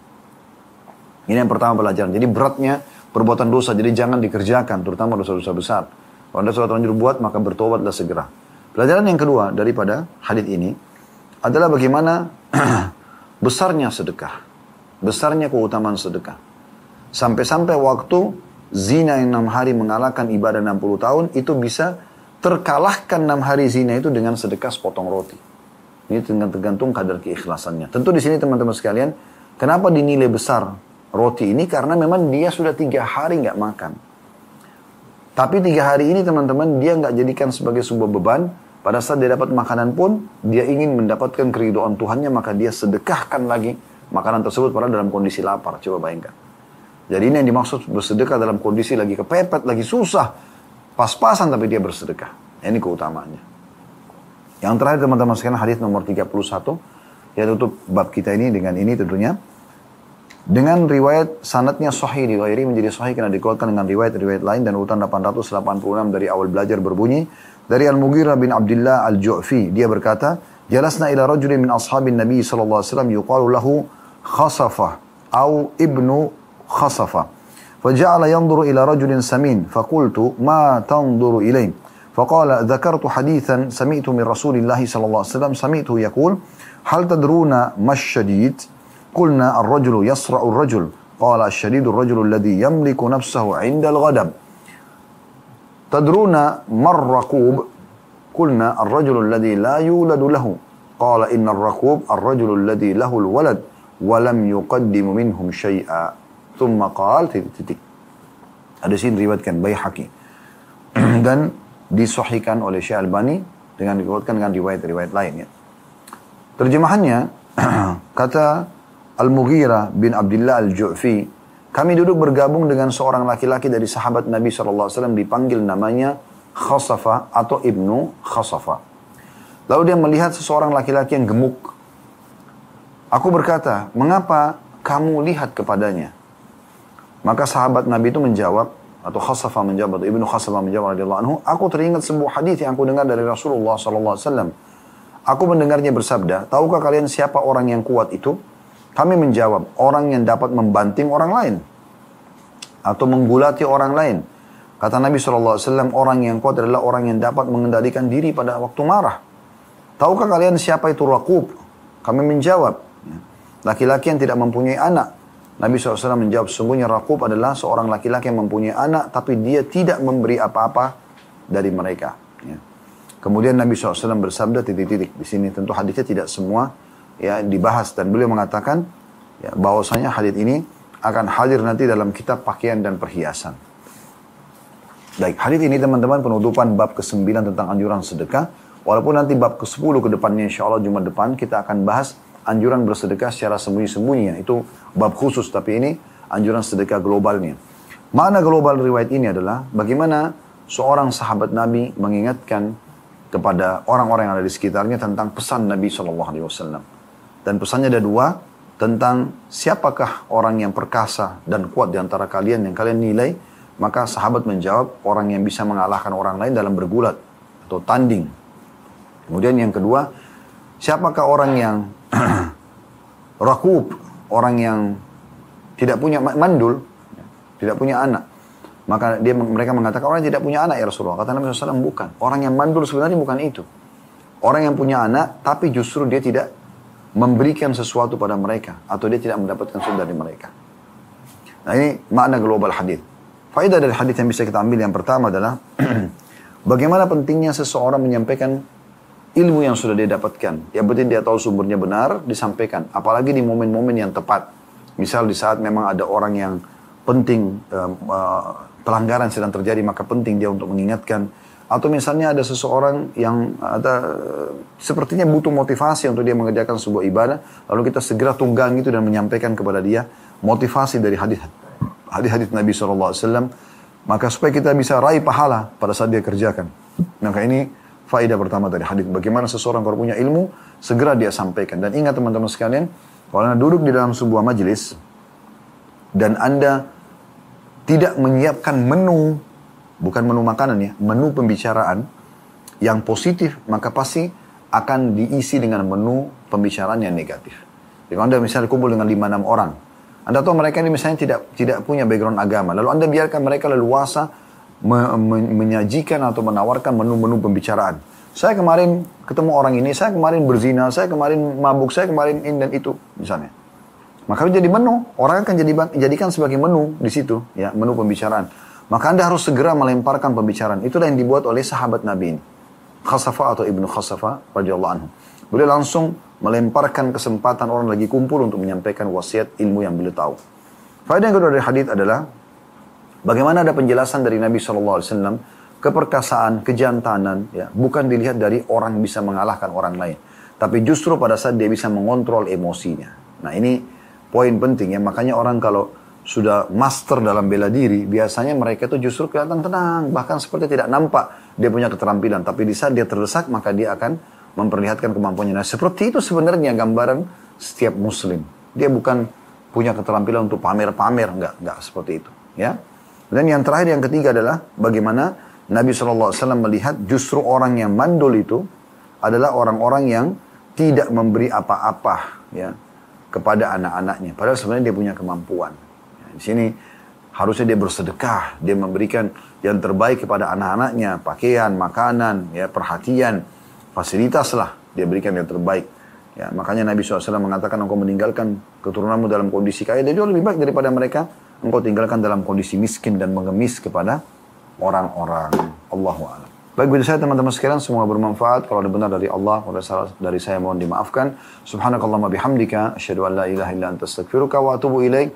Ini yang pertama pelajaran. Jadi beratnya perbuatan dosa. Jadi jangan dikerjakan, terutama dosa-dosa besar. Kalau anda sudah terlanjur buat, maka bertobatlah segera. Pelajaran yang kedua daripada hadis ini adalah bagaimana besarnya sedekah. Besarnya keutamaan sedekah. Sampai-sampai waktu zina yang enam hari mengalahkan ibadah 60 tahun, itu bisa terkalahkan enam hari zina itu dengan sedekah sepotong roti. Ini tergantung kadar keikhlasannya. Tentu di sini teman-teman sekalian, kenapa dinilai besar roti ini karena memang dia sudah tiga hari nggak makan. Tapi tiga hari ini teman-teman dia nggak jadikan sebagai sebuah beban. Pada saat dia dapat makanan pun dia ingin mendapatkan keridoan Tuhannya maka dia sedekahkan lagi makanan tersebut pada dalam kondisi lapar. Coba bayangkan. Jadi ini yang dimaksud bersedekah dalam kondisi lagi kepepet, lagi susah. Pas-pasan tapi dia bersedekah. Ini keutamaannya. Yang terakhir teman-teman sekalian hadis nomor 31. Ya tutup bab kita ini dengan ini tentunya Dengan riwayat sanatnya sahih di ini menjadi sahih karena dikeluarkan dengan riwayat-riwayat lain dan urutan 886 dari awal belajar berbunyi dari Al-Mughirah bin Abdullah Al-Ju'fi dia berkata jalasna ila rajulin min ashabin Nabi sallallahu alaihi wasallam yuqalu lahu khasafa au ibnu khasafa فجعل ينظر إلى رجل سمين فقلت ما تنظر إليه فقال ذكرت حديثا سمعت من رسول الله صلى الله عليه وسلم سمعته يقول هل تدرون ما الشديد Qulna ar-rajulu yasra'u rajul Qala syadidu rajulu alladhi yamliku nafsahu ghadab Tadruna ar-rajulu alladhi la yuladu lahu. Qala inna ar-raqub ar-rajulu alladhi lahu al-walad yuqaddimu minhum syai'a. Thumma titik. Ada sini riwayatkan Dan oleh Syekh Albani dengan dikuatkan dengan riwayat-riwayat lain ya. Terjemahannya kata Al-Mughirah bin Abdullah Al-Ju'fi, kami duduk bergabung dengan seorang laki-laki dari sahabat Nabi SAW dipanggil namanya Khasafa atau Ibnu Khasafa. Lalu dia melihat seseorang laki-laki yang gemuk. Aku berkata, mengapa kamu lihat kepadanya? Maka sahabat Nabi itu menjawab, atau Khasafa menjawab, atau Ibnu Khasafa menjawab anhu, aku teringat sebuah hadis yang aku dengar dari Rasulullah SAW. Aku mendengarnya bersabda, tahukah kalian siapa orang yang kuat itu? Kami menjawab, orang yang dapat membanting orang lain. Atau menggulati orang lain. Kata Nabi SAW, orang yang kuat adalah orang yang dapat mengendalikan diri pada waktu marah. Tahukah kalian siapa itu Rakub? Kami menjawab, laki-laki yang tidak mempunyai anak. Nabi SAW menjawab, sungguhnya Rakub adalah seorang laki-laki yang mempunyai anak, tapi dia tidak memberi apa-apa dari mereka. Ya. Kemudian Nabi SAW bersabda titik-titik. Di sini tentu hadisnya tidak semua ya dibahas dan beliau mengatakan ya, bahwasanya hadis ini akan hadir nanti dalam kitab pakaian dan perhiasan. Baik, hadis ini teman-teman penutupan bab ke-9 tentang anjuran sedekah. Walaupun nanti bab ke-10 ke depannya insya Allah Jumat depan kita akan bahas anjuran bersedekah secara sembunyi-sembunyi. Itu bab khusus, tapi ini anjuran sedekah globalnya. Mana global riwayat ini adalah bagaimana seorang sahabat Nabi mengingatkan kepada orang-orang yang ada di sekitarnya tentang pesan Nabi Wasallam. Dan pesannya ada dua, tentang siapakah orang yang perkasa dan kuat di antara kalian yang kalian nilai Maka sahabat menjawab, orang yang bisa mengalahkan orang lain dalam bergulat atau tanding. Kemudian yang kedua, siapakah orang yang rakub, orang yang tidak punya mandul, tidak punya anak. Maka dia mereka mengatakan orang yang tidak punya anak ya Rasulullah. Kata Nabi SAW bukan. Orang yang mandul sebenarnya bukan itu. Orang yang punya anak tapi justru dia tidak memberikan sesuatu pada mereka atau dia tidak mendapatkan sesuatu dari mereka. Nah ini makna global hadis. Faedah dari hadis yang bisa kita ambil yang pertama adalah bagaimana pentingnya seseorang menyampaikan ilmu yang sudah dia dapatkan. Yang penting dia tahu sumbernya benar, disampaikan. Apalagi di momen-momen yang tepat. Misal di saat memang ada orang yang penting, uh, pelanggaran sedang terjadi, maka penting dia untuk mengingatkan. Atau misalnya ada seseorang yang ada sepertinya butuh motivasi untuk dia mengerjakan sebuah ibadah, lalu kita segera tunggang itu dan menyampaikan kepada dia motivasi dari hadis hadis-hadis Nabi SAW, maka supaya kita bisa raih pahala pada saat dia kerjakan. Maka ini faedah pertama dari hadis. Bagaimana seseorang kalau punya ilmu, segera dia sampaikan. Dan ingat teman-teman sekalian, kalau anda duduk di dalam sebuah majelis, dan anda tidak menyiapkan menu, bukan menu makanan ya, menu pembicaraan yang positif, maka pasti akan diisi dengan menu pembicaraan yang negatif. Jadi anda misalnya kumpul dengan 5-6 orang, anda tahu mereka ini misalnya tidak tidak punya background agama. Lalu Anda biarkan mereka leluasa me, me, menyajikan atau menawarkan menu-menu pembicaraan. Saya kemarin ketemu orang ini, saya kemarin berzina, saya kemarin mabuk, saya kemarin ini dan itu misalnya. Maka jadi menu, orang akan jadi jadikan sebagai menu di situ, ya menu pembicaraan. Maka Anda harus segera melemparkan pembicaraan. Itulah yang dibuat oleh sahabat Nabi ini. Khasafa atau Ibnu Khasafa radhiyallahu anhu. Beliau langsung melemparkan kesempatan orang lagi kumpul untuk menyampaikan wasiat ilmu yang beliau tahu. Faedah yang kedua dari hadis adalah bagaimana ada penjelasan dari Nabi SAW keperkasaan, kejantanan, ya, bukan dilihat dari orang bisa mengalahkan orang lain, tapi justru pada saat dia bisa mengontrol emosinya. Nah ini poin penting ya, makanya orang kalau sudah master dalam bela diri, biasanya mereka itu justru kelihatan tenang, bahkan seperti tidak nampak dia punya keterampilan, tapi di saat dia terdesak maka dia akan memperlihatkan kemampuannya. Nah seperti itu sebenarnya gambaran setiap muslim. Dia bukan punya keterampilan untuk pamer-pamer, enggak, enggak seperti itu. Ya. Dan yang terakhir yang ketiga adalah bagaimana Nabi SAW melihat justru orang yang mandul itu adalah orang-orang yang tidak memberi apa-apa ya kepada anak-anaknya. Padahal sebenarnya dia punya kemampuan. Di sini harusnya dia bersedekah, dia memberikan yang terbaik kepada anak-anaknya, pakaian, makanan, ya perhatian fasilitas lah dia berikan yang terbaik. Ya, makanya Nabi SAW mengatakan engkau meninggalkan keturunanmu dalam kondisi kaya, dia jauh lebih baik daripada mereka. Engkau tinggalkan dalam kondisi miskin dan mengemis kepada orang-orang. Allahu a'lam. Baik begitu saya teman-teman sekalian semoga bermanfaat. Kalau ada benar dari Allah, kalau ada salah dari saya mohon dimaafkan. Subhanakallahumma bihamdika asyhadu an la ilaha illa anta astaghfiruka wa atubu ilaik.